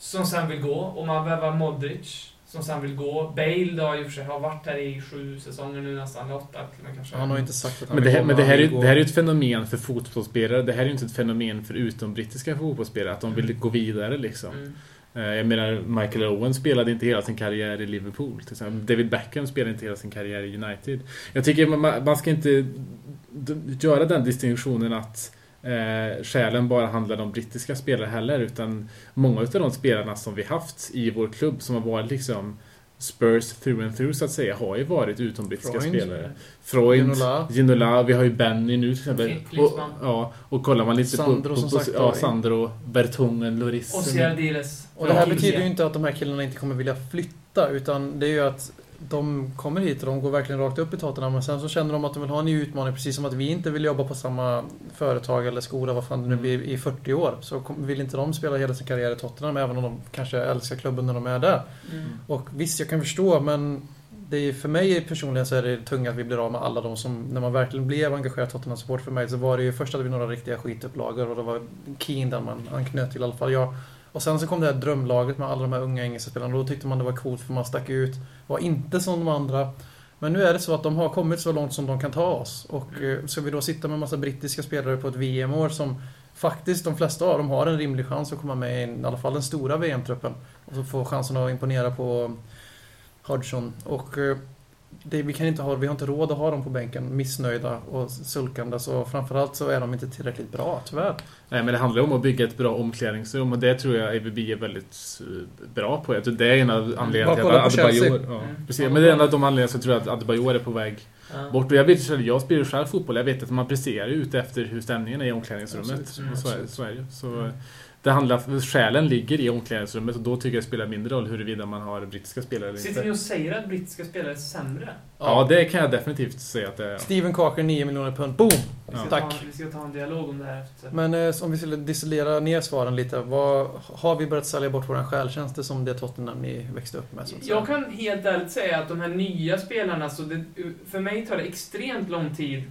som sen vill gå, och man värvar Modric, som sen vill gå. Bale då i och för sig har varit här i sju säsonger nu nästan, eller åtta med kanske. Han har inte sagt att han Men det, vill här, gå, men det, här är, det här är ju ett fenomen för fotbollsspelare. Det här är ju inte ett fenomen för utombrittiska fotbollsspelare, att de vill gå vidare liksom. Mm. Eh, Jag menar, Michael Owen spelade inte hela sin karriär i Liverpool. Till exempel. David Beckham spelade inte hela sin karriär i United. Jag tycker man, man ska inte göra den distinktionen att eh, själen bara handlar om brittiska spelare heller. Utan många av de spelarna som vi haft i vår klubb som har varit liksom Spurs through and through så att säga har ju varit utombrittiska Freund. spelare. Freud, Ginola. Ginola, vi har ju Benny nu till exempel. Och, ja, och kollar man lite Sandro på, på, som på, sagt ja, Sandro, Bertongen, Loris. Och Ciardiles. Och det här betyder ju inte att de här killarna inte kommer vilja flytta utan det är ju att de kommer hit och de går verkligen rakt upp i Tottenham men sen så känner de att de vill ha en ny utmaning precis som att vi inte vill jobba på samma företag eller skola, vad fan det nu blir, i 40 år. Så vill inte de spela hela sin karriär i Tottenham även om de kanske älskar klubben när de är där. Mm. Och visst, jag kan förstå men det är, för mig personligen så är det tungt att vi blir av med alla de som, när man verkligen blev engagerad Tottenham-support för mig så var det ju först hade vi några riktiga skitupplagor och det var Keen där man anknöt till i alla fall jag. Och sen så kom det här drömlaget med alla de här unga engelska spelarna då tyckte man det var coolt för man stack ut. Var inte som de andra. Men nu är det så att de har kommit så långt som de kan ta oss. Och eh, ska vi då sitta med en massa brittiska spelare på ett VM-år som faktiskt de flesta av dem har en rimlig chans att komma med i i alla fall den stora VM-truppen. Och så få chansen att imponera på Hodgson. Och eh, det, vi, kan inte ha, vi har inte råd att ha dem på bänken missnöjda och sulkande. Så framförallt så är de inte tillräckligt bra, tyvärr. Nej, men det handlar om att bygga ett bra omklädningsrum och det tror jag ABB är väldigt eh, bra på. Jag tror det är en av anledningarna till Bara att. Adebayor... Ja, Mm. precis. Men det är en av de anledningarna som jag tror att Adebayor är på väg Ja. bort. Och jag, vet, själv- jag spelar själv fotboll. Jag vet att man presterar ute efter hur stämningen är i omklädningsrummet. Absolut. Mm, så, är, så är det. Så Mm. Det handlar, själen ligger i omklädningsrummet och då tycker jag det spelar mindre roll huruvida man har brittiska spelare eller Sitter ni inte. och säger att brittiska spelare är sämre? Ja, det kan jag definitivt säga att det är. Steven Carker 9 miljoner pund. Boom! Vi ska, Ja. ta, vi ska ta en dialog om det här efter. Men eh, om vi skulle distillera ner svaren lite. Vad, har vi börjat sälja bort våran själtjänst det som det Tottenham ni växte upp med? Så att? Jag kan helt ärligt säga att de här nya spelarna, så det, för mig tar det extremt lång tid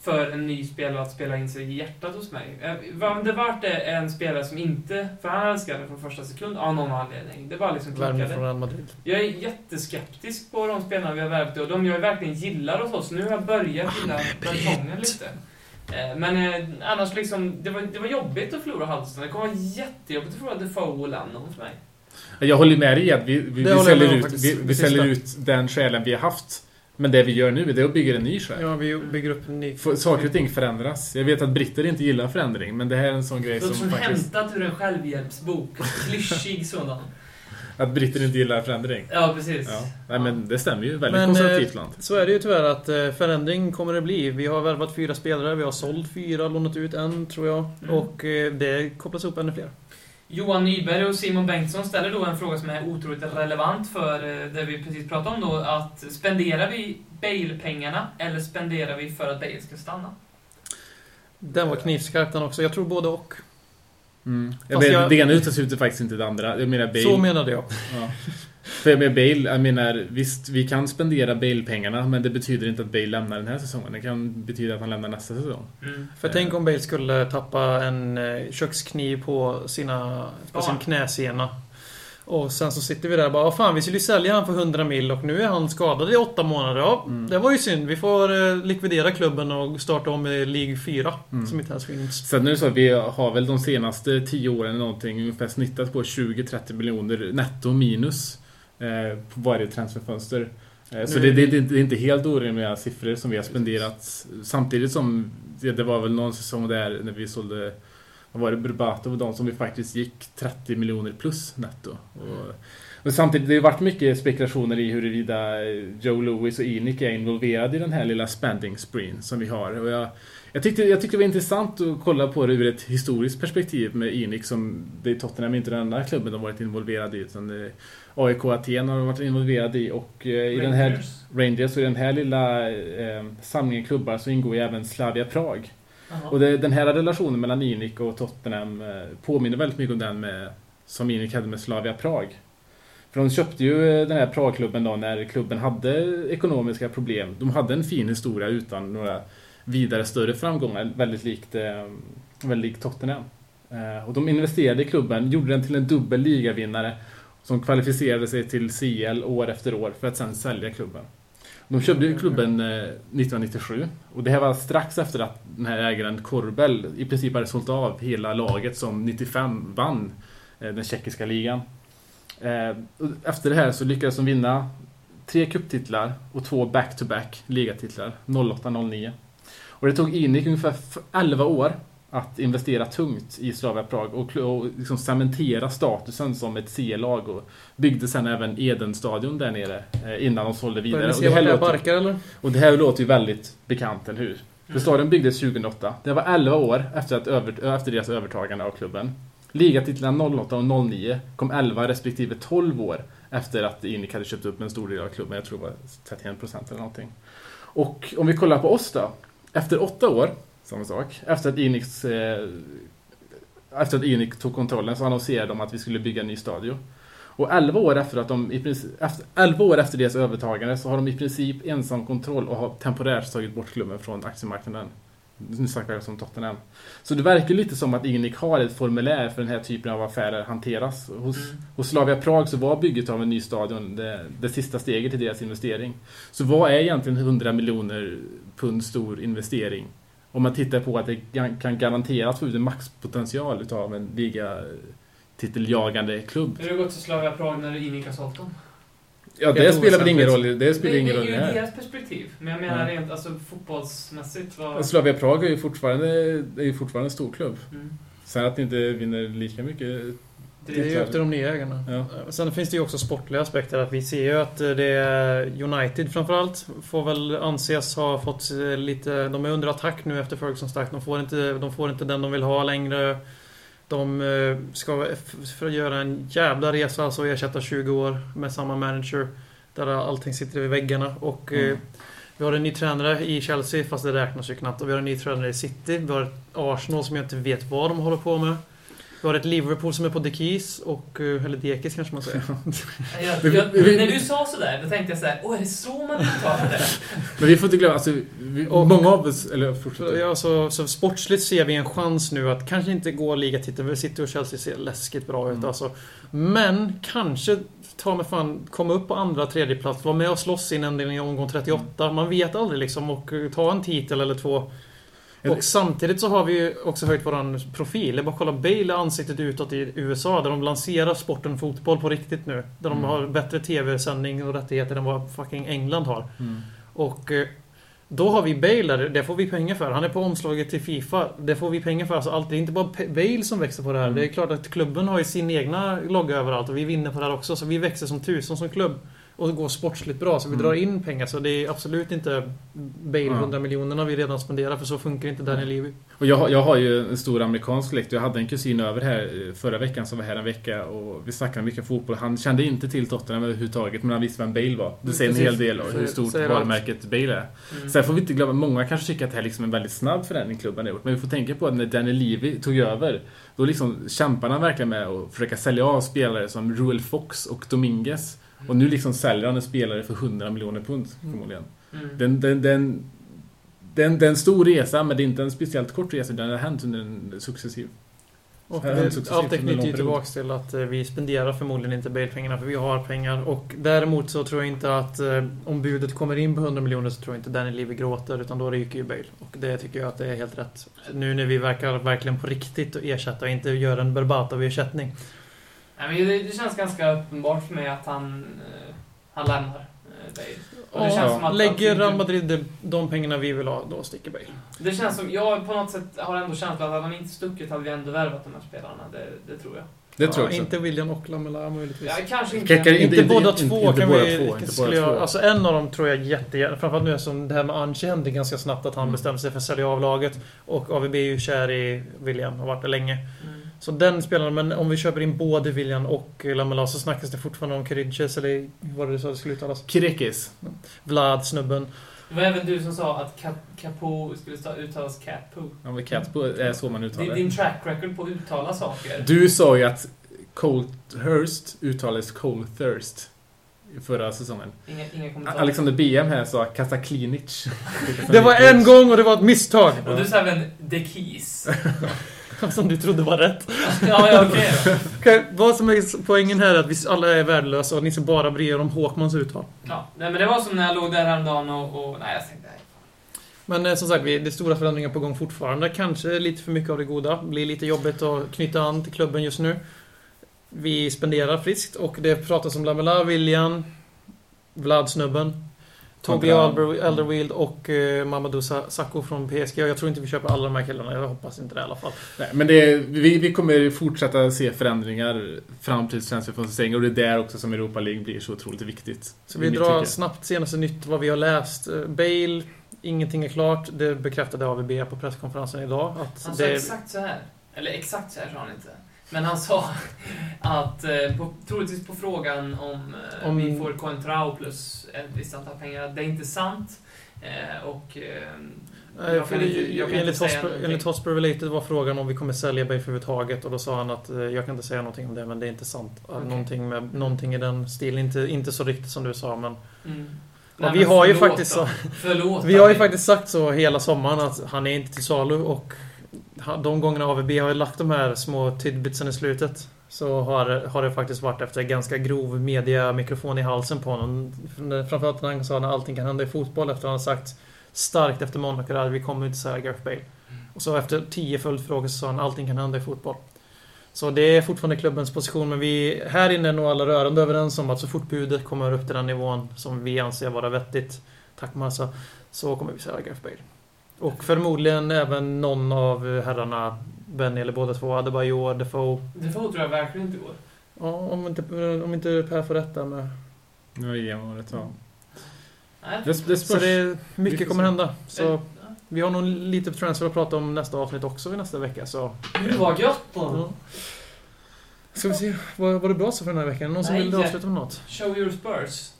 för en ny spelare att spela in sig i hjärtat hos mig. Eh, Van de Waart är en spelare som inte, för han älskar det från första sekund av någon anledning. Det var liksom klickade. från Real Madrid. Jag är jätteskeptisk på de spelarna vi har värvat och de jag verkligen gillar hos oss. Nu har jag börjat gilla Bertongen lite. Eh, Men eh, annars liksom, det var, det var jobbigt att förlora Hudson. Det kommer vara jättejobbigt att förlora Defoe och Lennon för mig. Jag håller med dig i att vi, vi, Det vi, säljer, ut, vi, Det vi säljer ut den själen vi har haft. Men det vi gör nu det är att bygga en ny själ. Ja, vi bygger upp en ny... För Saker och ting förändras. Jag vet att britter inte gillar förändring, men det här är en sån grej som som faktiskt... hämtat ur en självhjälpsbok. Klyschig sådan. Att britter inte gillar förändring. Ja, precis. Ja. Nej, men det stämmer ju. Väldigt Men, konservativt eh, land. Så är det ju tyvärr att eh, förändring kommer det bli. Vi har värvat fyra spelare, vi har sålt fyra, lånat ut en tror jag. Mm. Och eh, det kopplas upp ännu fler. Johan Nyberg och Simon Bengtsson ställer då en fråga som är otroligt relevant för eh, det vi precis pratade om då. Att spenderar vi Bale-pengarna eller spenderar vi för att Bale ska stanna? Den var knivskarp den också. Jag tror både och. Mm. Jag fast vet, jag- Det ena utesluter faktiskt inte det andra. Jag menar Bale. Så menade jag. ja. För med Bale, jag menar, visst vi kan spendera Bale-pengarna men det betyder inte att Bale lämnar den här säsongen. Det kan betyda att han lämnar nästa säsong. Mm. För tänk om Bale skulle tappa en eh, kökskniv på, sina, på Ja. sin knäsena. Och sen så sitter vi där och bara, "Vad fan vi skulle ju sälja han för 100 mil och nu är han skadad i åtta månader. Ja, det var ju synd. Vi får eh, likvidera klubben och starta om i League 4. Som inte ens finns. Sen är det så att vi har väl de senaste 10 åren någonting ungefär snittat på 20-30 miljoner netto minus eh, på varje transferfönster. Eh, så det, det, det är inte helt orimliga siffror som vi har spenderat. Samtidigt som det, det var väl någon säsong där när vi sålde vad var det, Burbato och de som vi faktiskt gick 30 miljoner plus netto. Och, och samtidigt, det har ju varit mycket spekulationer i huruvida Joe Louis och Inic är involverade i den här lilla spending spreen som vi har. Och jag, jag, tyckte, jag tyckte det var intressant att kolla på det ur ett historiskt perspektiv med Inic som det är Tottenham inte den enda klubben de varit involverade i. Utan det, AIK Aten har de varit involverade i och eh, i den här Rangers. Och i den här lilla eh, samlingen klubbar så ingår ju även Slavia Prag. Och det, den här relationen mellan Inic och Tottenham eh, påminner väldigt mycket om den med, som Inic hade med Slavia Prag. För de köpte ju eh, den här Pragklubben då när klubben hade ekonomiska problem. De hade en fin historia utan några vidare större framgångar, väldigt likt, eh, väldigt likt Tottenham. Eh, och de investerade i klubben, gjorde den till en dubbel ligavinnare som kvalificerade sig till CL år efter år för att sen sälja klubben. De köpte ju klubben 1997 och det här var strax efter att den här ägaren Korbel i princip hade sålt av hela laget som 95 vann den tjeckiska ligan. Eh, Efter det här så lyckades de vinna tre kupptitlar och två back-to-back ligatitlar 08-09. Och det tog Inic ungefär f- 11 år att investera tungt i Slavia Prag och, och liksom cementera statusen som ett C-lag och byggde sen även Eden-stadion där nere eh, innan de sålde vidare. Och det, här det här låter, barkar eller? och det här låter ju väldigt bekant, eller hur? För stadion byggdes 2008. Det var 11 år efter, att över, efter deras övertagande av klubben. Ligatitlarna 08 och 09 kom 11 respektive 12 år efter att Inic hade köpt upp en stor del av klubben. Jag tror det var 31% eller någonting. Och om vi kollar på oss då. Efter 8 år, samma sak. Efter att Inics eh, efter att Inic tog kontrollen så annonserade de att vi skulle bygga en ny stadion. Och 11 år efter att de i princip, efter, 11 år efter deras övertagande så har de i princip ensam kontroll och har temporärt tagit bort klubben från aktiemarknaden. Nu snackar jag som Tottenham. Så det verkar lite som att Inic har ett formulär för den här typen av affärer hanteras. Hos, Mm. hos Slavia Prag så var bygget av en ny stadion det, det sista steget i deras investering. Så vad är egentligen 100 miljoner pund stor investering? Om man tittar på att det kan garanterat få ut en maxpotential utav en ligatiteljagande klubb. Hur har det gått till Slavia Prag när Inic har sålt dem? Ja, det Helt spelar väl ingen roll, det spelar ingen det roll i är det ju deras perspektiv. Men jag menar Ja. rent alltså, fotbollsmässigt. Vad... Slavia Prag är ju fortfarande, är ju fortfarande en stor klubb. Mm. Sen att de inte vinner lika mycket... Det är ju upp till de nya ägarna. Ja. Sen finns det ju också sportliga aspekter. Att vi ser ju att eh, det är United framförallt får väl anses ha fått eh, lite... De är under attack nu efter Ferguson stack. De får inte, de får inte den de vill ha längre. De eh, ska för att göra en jävla resa, alltså ersätta 20 år med samma manager. Där allting sitter vid väggarna. Och eh, Mm. vi har en ny tränare i Chelsea, fast det räknas ju knappt. Och vi har en ny tränare i City. Vi har ett Arsenal som jag inte vet vad de håller på med. Vi har ett Liverpool som är på Dekis, och, eh, eller Dekis kanske man säger. Jag, jag, när du sa sådär, då tänkte jag såhär, åh är det så man uttalar det? Men vi får inte glömma, alltså, vi, Och- många av oss... Eller fortsätt. ja, så, så sportsligt ser vi en chans nu att kanske inte gå ligatiteln, för City och Chelsea ser läskigt bra ut Mm. alltså. Men kanske ta med fan komma upp på andra, tredje plats, vara med och slåss innan i omgång 38. Man vet aldrig liksom och eh, ta en titel eller två. Och samtidigt så har vi ju också höjt våran profil. Är bara kolla Bale ansiktet utåt i USA där de lanserar sporten fotboll på riktigt nu. Där de Mm. har bättre TV-sändning och rättigheter än vad fucking England har. Mm. Och eh, då har vi Bale där, det får vi pengar för. Han är på omslaget till Fifa. Det får vi pengar för. Alltså allt, det är inte bara Bale som växer på det här. Mm. Det är klart att klubben har ju sin egna logga överallt och vi vinner på det här också. Så vi växer som tusen som klubb. Och går sportsligt bra, så vi Mm. drar in pengar. Så det är absolut inte Bale Ja. 100 miljonerna vi redan spenderar, för så funkar inte Daniel Levy. Och jag, jag har ju en stor amerikansk släkt. Jag hade en kusin över här eh, förra veckan som var här en vecka och vi snackade mycket fotboll. Han kände inte till Tottenham överhuvudtaget men han visste vem Bale var. Det säger en hel del om hur stort varumärket Bale är. Mm. Sen får vi inte glömma, många kanske tycker att det här liksom är en väldigt snabb förändring klubben har gjort. Men vi får tänka på att när Daniel Levy tog över, då liksom kämpade han verkligen med att försöka sälja av spelare som Ruel Fox och Dominguez. Och nu liksom säljer han en spelare för 100 miljoner pund förmodligen. Mm. Den, den, den, den, det är en stor resa, men det är inte en speciellt kort resa. Den har hänt under en successiv. Och det, allt det knyter ju period. tillbaks till att eh, vi spenderar förmodligen inte Bale-pengarna för vi har pengar. Och däremot så tror jag inte att eh, om budet kommer in på 100 miljoner så tror jag inte Danny Levy gråter utan då ryker ju Bale. Och det tycker jag att det är helt rätt. Nu när vi verkar verkligen på riktigt att ersätta och inte göra en Berbatov-ersättning. Men det, det känns ganska uppenbart för mig att han, eh, han lämnar eh, Bale. Och det känns som att, Lägger Real Madrid de, de pengarna vi vill ha, då sticker Bale. Det känns som, jag på något sätt har ändå känslan att hade han inte stuckit hade vi ändå värvat de här spelarna. Det, det tror jag. Det tror jag också. Inte William och Lamela möjligtvis. Ja, kanske inte. Inte, Inte- båda inte- två inte kan båda vi... två, inte skulle båda jag, två. alltså en av dem tror jag jättegärna... Framförallt nu som det här med Anche hände ganska snabbt att han Mm. bestämde sig för att sälja av laget. Och AVB är ju kär i William, har varit det länge. Mm. Så den spelaren, men om vi köper in både William och Lamela så snackas det fortfarande om Kiriches, eller hur var det du sa det skulle uttalas? Kirekis. Vlad, snubben. Det var även du som sa att Cap, Capo skulle uttalas Capo. Ja, men Catpo är så man Din, uttalar det. din track record på att uttala saker. Du sa ju att Colthurst uttalades Colthurst i förra säsongen. Inga, inga. Alexander BM här sa Kasaklinic. Det var en gång och det var ett misstag! Och du sa även The Keys. Som du trodde var rätt. ja, ja, okej då. Okej, vad som är poängen här är att vi alla är värdelösa och ni ska bara bry er om Håkmans uttal. Ja, nej, men det var som när jag låg där häromdagen och... och nej, jag tänkte... Nej. Men eh, som sagt, vi- det är stora förändringar på gång fortfarande. Kanske lite för mycket av det goda. Blir lite jobbigt att knyta an till klubben just nu. Vi spenderar friskt och det pratas om Lamela, William, Vlad-snubben, Toby Alderweireld och eh, Mamadou Sa- Sakho från PSG. Jag tror inte vi köper alla de här killarna. Jag hoppas inte det i alla fall. Nej, men det, vi, vi kommer fortsätta se förändringar fram till transferfönstret och det är där också som Europa League blir så otroligt viktigt. Så vi drar tycke. snabbt senaste nytt vad vi har läst. Eh, Bale, ingenting är klart. Det bekräftade AVB på presskonferensen idag. Att Han sa det, exakt så här. Eller exakt så här sa han inte. Men han sa att, eh, på, troligtvis på frågan om, eh, Om- vi får Coentrao plus ett visst antal pengar, att det är inte sant. Eh, och... Eh, Nej, jag för kan det- inte, jag kan inte enligt, säga Hosper, någonting. enligt Hosper Related var frågan om vi kommer sälja Bale överhuvudtaget och då sa han att jag kan inte säga någonting om det men det är inte sant. Okej. Någonting, med, någonting i den stilen. Inte, inte så riktigt som du sa men... Mm. Nej, vi har ju förlåt faktiskt då. så, Förlåt. Vi har ju faktiskt sagt så hela sommaren att han är inte till salu och de gångerna AVB har lagt de här små tidbitsen i slutet så har, har det faktiskt varit efter ganska grov media mikrofon i halsen på honom. Framförallt när han sa att allting kan hända i fotboll efter att han sagt starkt efter Monaco där vi kommer inte säga Gareth Bale. Och så efter tio följdfrågor så sa han allting kan hända i fotboll. Så det är fortfarande klubbens position men vi här inne är nog alla rörande överens om att så fort budet kommer upp till den nivån som vi anser vara vettigt Tack Massa. Så kommer vi säga Gareth Bale. Och förmodligen även någon av herrarna Benny eller båda två, Adebayor, Defoe. Det får tror jag verkligen inte går. Ja, om inte, om inte Per får rätta med... Nu är igen året, ja. Nej, Det, det Så det, mycket kommer hända. Så vi har nog lite transfer att prata om nästa avsnitt också i nästa vecka. Så Gud vad gött då! ja. Ska vi se, var, var det bra så för den här veckan? Någon som Nej. vill avsluta med något? Show your Spurs.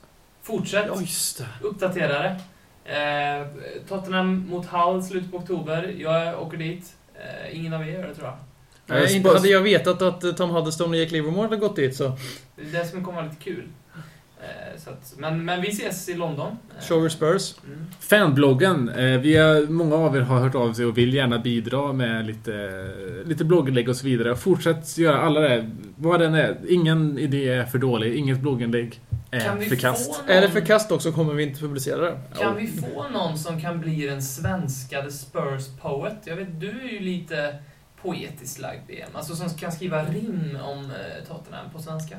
Fortsätt. Ja, just det. Uppdatera det. Eh, Tottenham mot Hull slutet på oktober. Jag åker dit. Eh, ingen av er gör det tror jag. Nej, inte hade jag vetat att eh, Tom Huddlestone och Jake Livermore hade gått dit så. Det är det som kommer vara lite kul. Eh, så att, men, men vi ses i London. Eh, Show your Spurs. Mm. Fanbloggen. Eh, vi har, många av er har hört av sig och vill gärna bidra med lite, lite blogginlägg och så vidare. Fortsätt göra alla det. Vad den är. Ingen idé är för dålig. Inget blogginlägg är förkast. någon, Är det förkast också kommer vi inte publicera det. Kan vi få någon som kan bli den svenskade Spurs poet? Jag vet, du är ju lite poetiskt lagd BM. Alltså som kan skriva rim om Tottenham på svenska.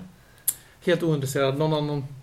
Helt ointresserad. Någon annan.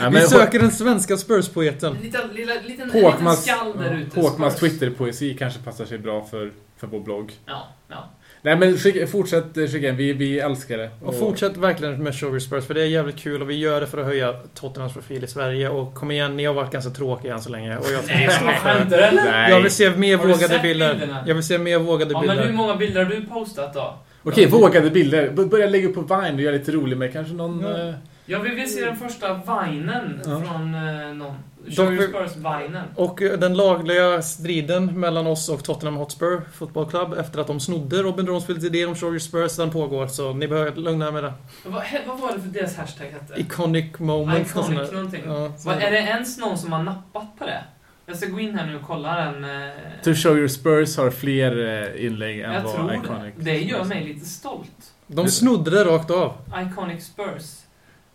Ja, Vi söker den svenska Spurs-poeten. En liten, lilla, liten, en liten skall där ute. Håkmans. Twitterpoesi kanske passar sig bra för, för vår blogg. Ja, ja. Nej men skicka, fortsätt eh, skicka in. Vi, vi älskar det. Och fortsätt verkligen med Show Your Spurs för det är jävligt kul och vi gör det för att höja Tottenhams profil i Sverige och kom igen, ni har varit ganska tråkiga än så länge och jag Nej, skämtar eller? Nej. Jag vill se mer du vågade bilder. bilderna? Jag vill se mer vågade Ja, men hur bilder. många bilder har du postat då? Okej, vågade bilder. B- Börja lägga upp på Vine och göra lite roligt med kanske någon... Ja. eh, Jag vill väl se den första vinen Ja. från eh, någon. Spurs-vinen. Och eh, den lagliga striden mellan oss och Tottenham Hotspur Football Club efter att de snodde Robin Dronsfields idé om Show Spurs, den pågår. Så ni behöver lugna er med det. Vad, vad var det för deras hashtag hette? Iconic moment. Iconic där. någonting. Ja, Vad, är det ens någon som har nappat på det? Jag ska gå in här nu och kolla den. eh, To show your Spurs har fler eh, inlägg än Jag vad tror Iconic. det. Det gör mig lite stolt. De snodde det rakt av. Iconic Spurs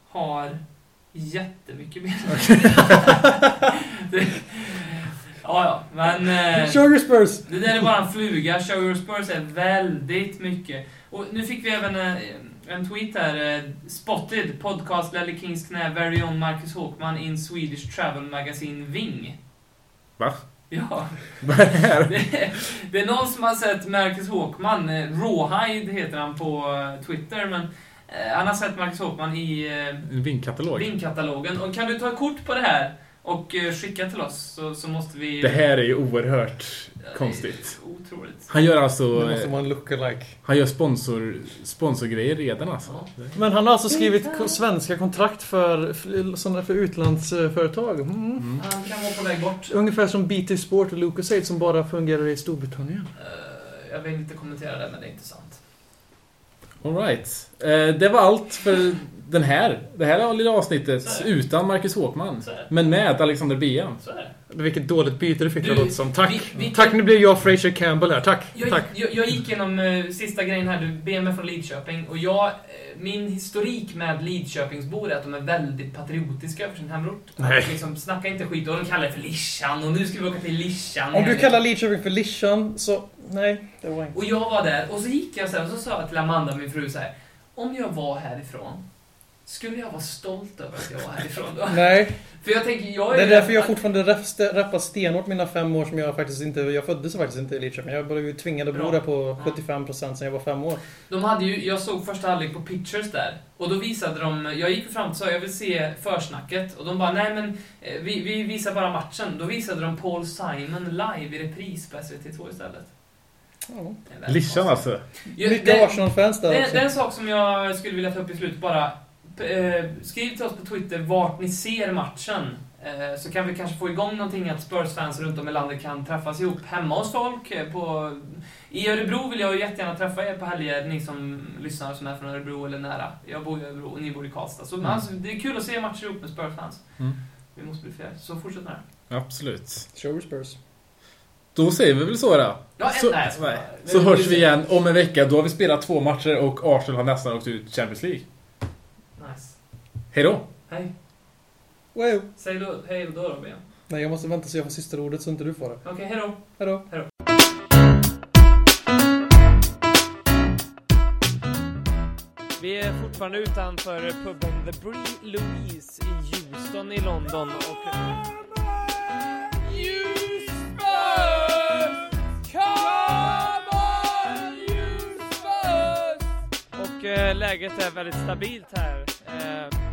har jättemycket mer. det, ja, ja, men... eh, Show Your Spurs! Det där är bara en fluga. Show Your Spurs är väldigt mycket. Och nu fick vi även en tweet här. Spotted, podcast Lelle Kings knä, very own Marcus Håkman in Swedish Travel Magazine Ving. Va? Ja. Vad är det här? Det är, det är någon som har sett Marcus Håkman, eh, Rawhide heter han på eh, Twitter, men eh, han har sett Marcus Håkman i eh, En vinkatalog. Vingkatalogen. Och kan du ta kort på det här och eh, skicka till oss så, så måste vi... Det här är ju oerhört Eh, konstigt. Otroligt. Han gör alltså... Det måste vara en lookalike. Han gör sponsor, sponsorgrejer redan alltså. Ja. Men han har alltså skrivit svenska kontrakt för, för, för utlandsföretag. Mm. Mm. Han kan vara på väg bort. Ungefär som BT Sport och Lucasade som bara fungerar i Storbritannien. Eh, jag vill inte kommentera det, men det är inte sant. Alright. Eh, det var allt för den här. Det här lilla avsnittet Så utan Marcus Håkman. Så. Men med Alexander Bian. Så. Vilket dåligt byte du fick Du, det som. Tack! vi- vi- Tack, nu blir jag Fraser Campbell här. Tack! Jag, Tack! jag, jag gick igenom uh, sista grejen här, du ber mig från Lidköping. Och jag, eh, min historik med Lidköpingsbor är att de är väldigt patriotiska över sin hemort. Nej. Liksom, snacka inte skit, och de kallar det för Lischan, och nu ska vi åka till Lischan. Om du kallar Lidköping för Lischan så... Nej, det var inte. Och jag var där, och så gick jag sen och så sa jag till Amanda, min fru, så här. Om jag var härifrån, skulle jag vara stolt över att jag var härifrån då? Nej, För jag tänker, jag är... det är därför jag fortfarande rappar stenhårt mina fem år som jag faktiskt inte... Jag föddes faktiskt inte i Lidköping. Jag blev ju tvingad att bo där på Ja. 75% sen jag var fem år. De hade ju, jag såg första halvlek på Pictures där. Och då visade de, jag gick fram och sa jag vill se försnacket. Och de bara, nej men eh, vi, vi visar bara matchen. Då visade de Paul Simon live i repris på SVT2 istället. Ja. Konstigt. alltså. Mycket Arsenal-fans där Det, också. det är en sak som jag skulle vilja ta upp i slutet bara. Eh, skriv till oss på Twitter vart ni ser matchen. Eh, så kan vi kanske få igång någonting att Spurs-fans runt om i landet kan träffas ihop hemma hos folk. eh, På, I Örebro vill jag ju jättegärna träffa er på helger, ni som lyssnar som är från Örebro eller nära. Jag bor i Örebro och ni bor i Karlstad. Så Mm. alltså, det är kul att se matcher ihop med Spurs-fans. Mm. Vi måste bli fler. Så fortsätt med det. Absolut. Show Spurs. Då säger vi väl så då. Ja, Så, nej, skojar. nej. så hörs vi igen om en vecka. Då har vi spelat två matcher och Arsenal har nästan åkt ut Champions League. Hej då! Hej. Wow. Säg då, hej då Robin. Nej, jag måste vänta så jag får sista ordet så inte du får det. Okej, hej då. Hejdå. Vi är fortfarande utanför puben The Bree Louise i Houston i London och... Och eh, läget är väldigt stabilt här. Eh,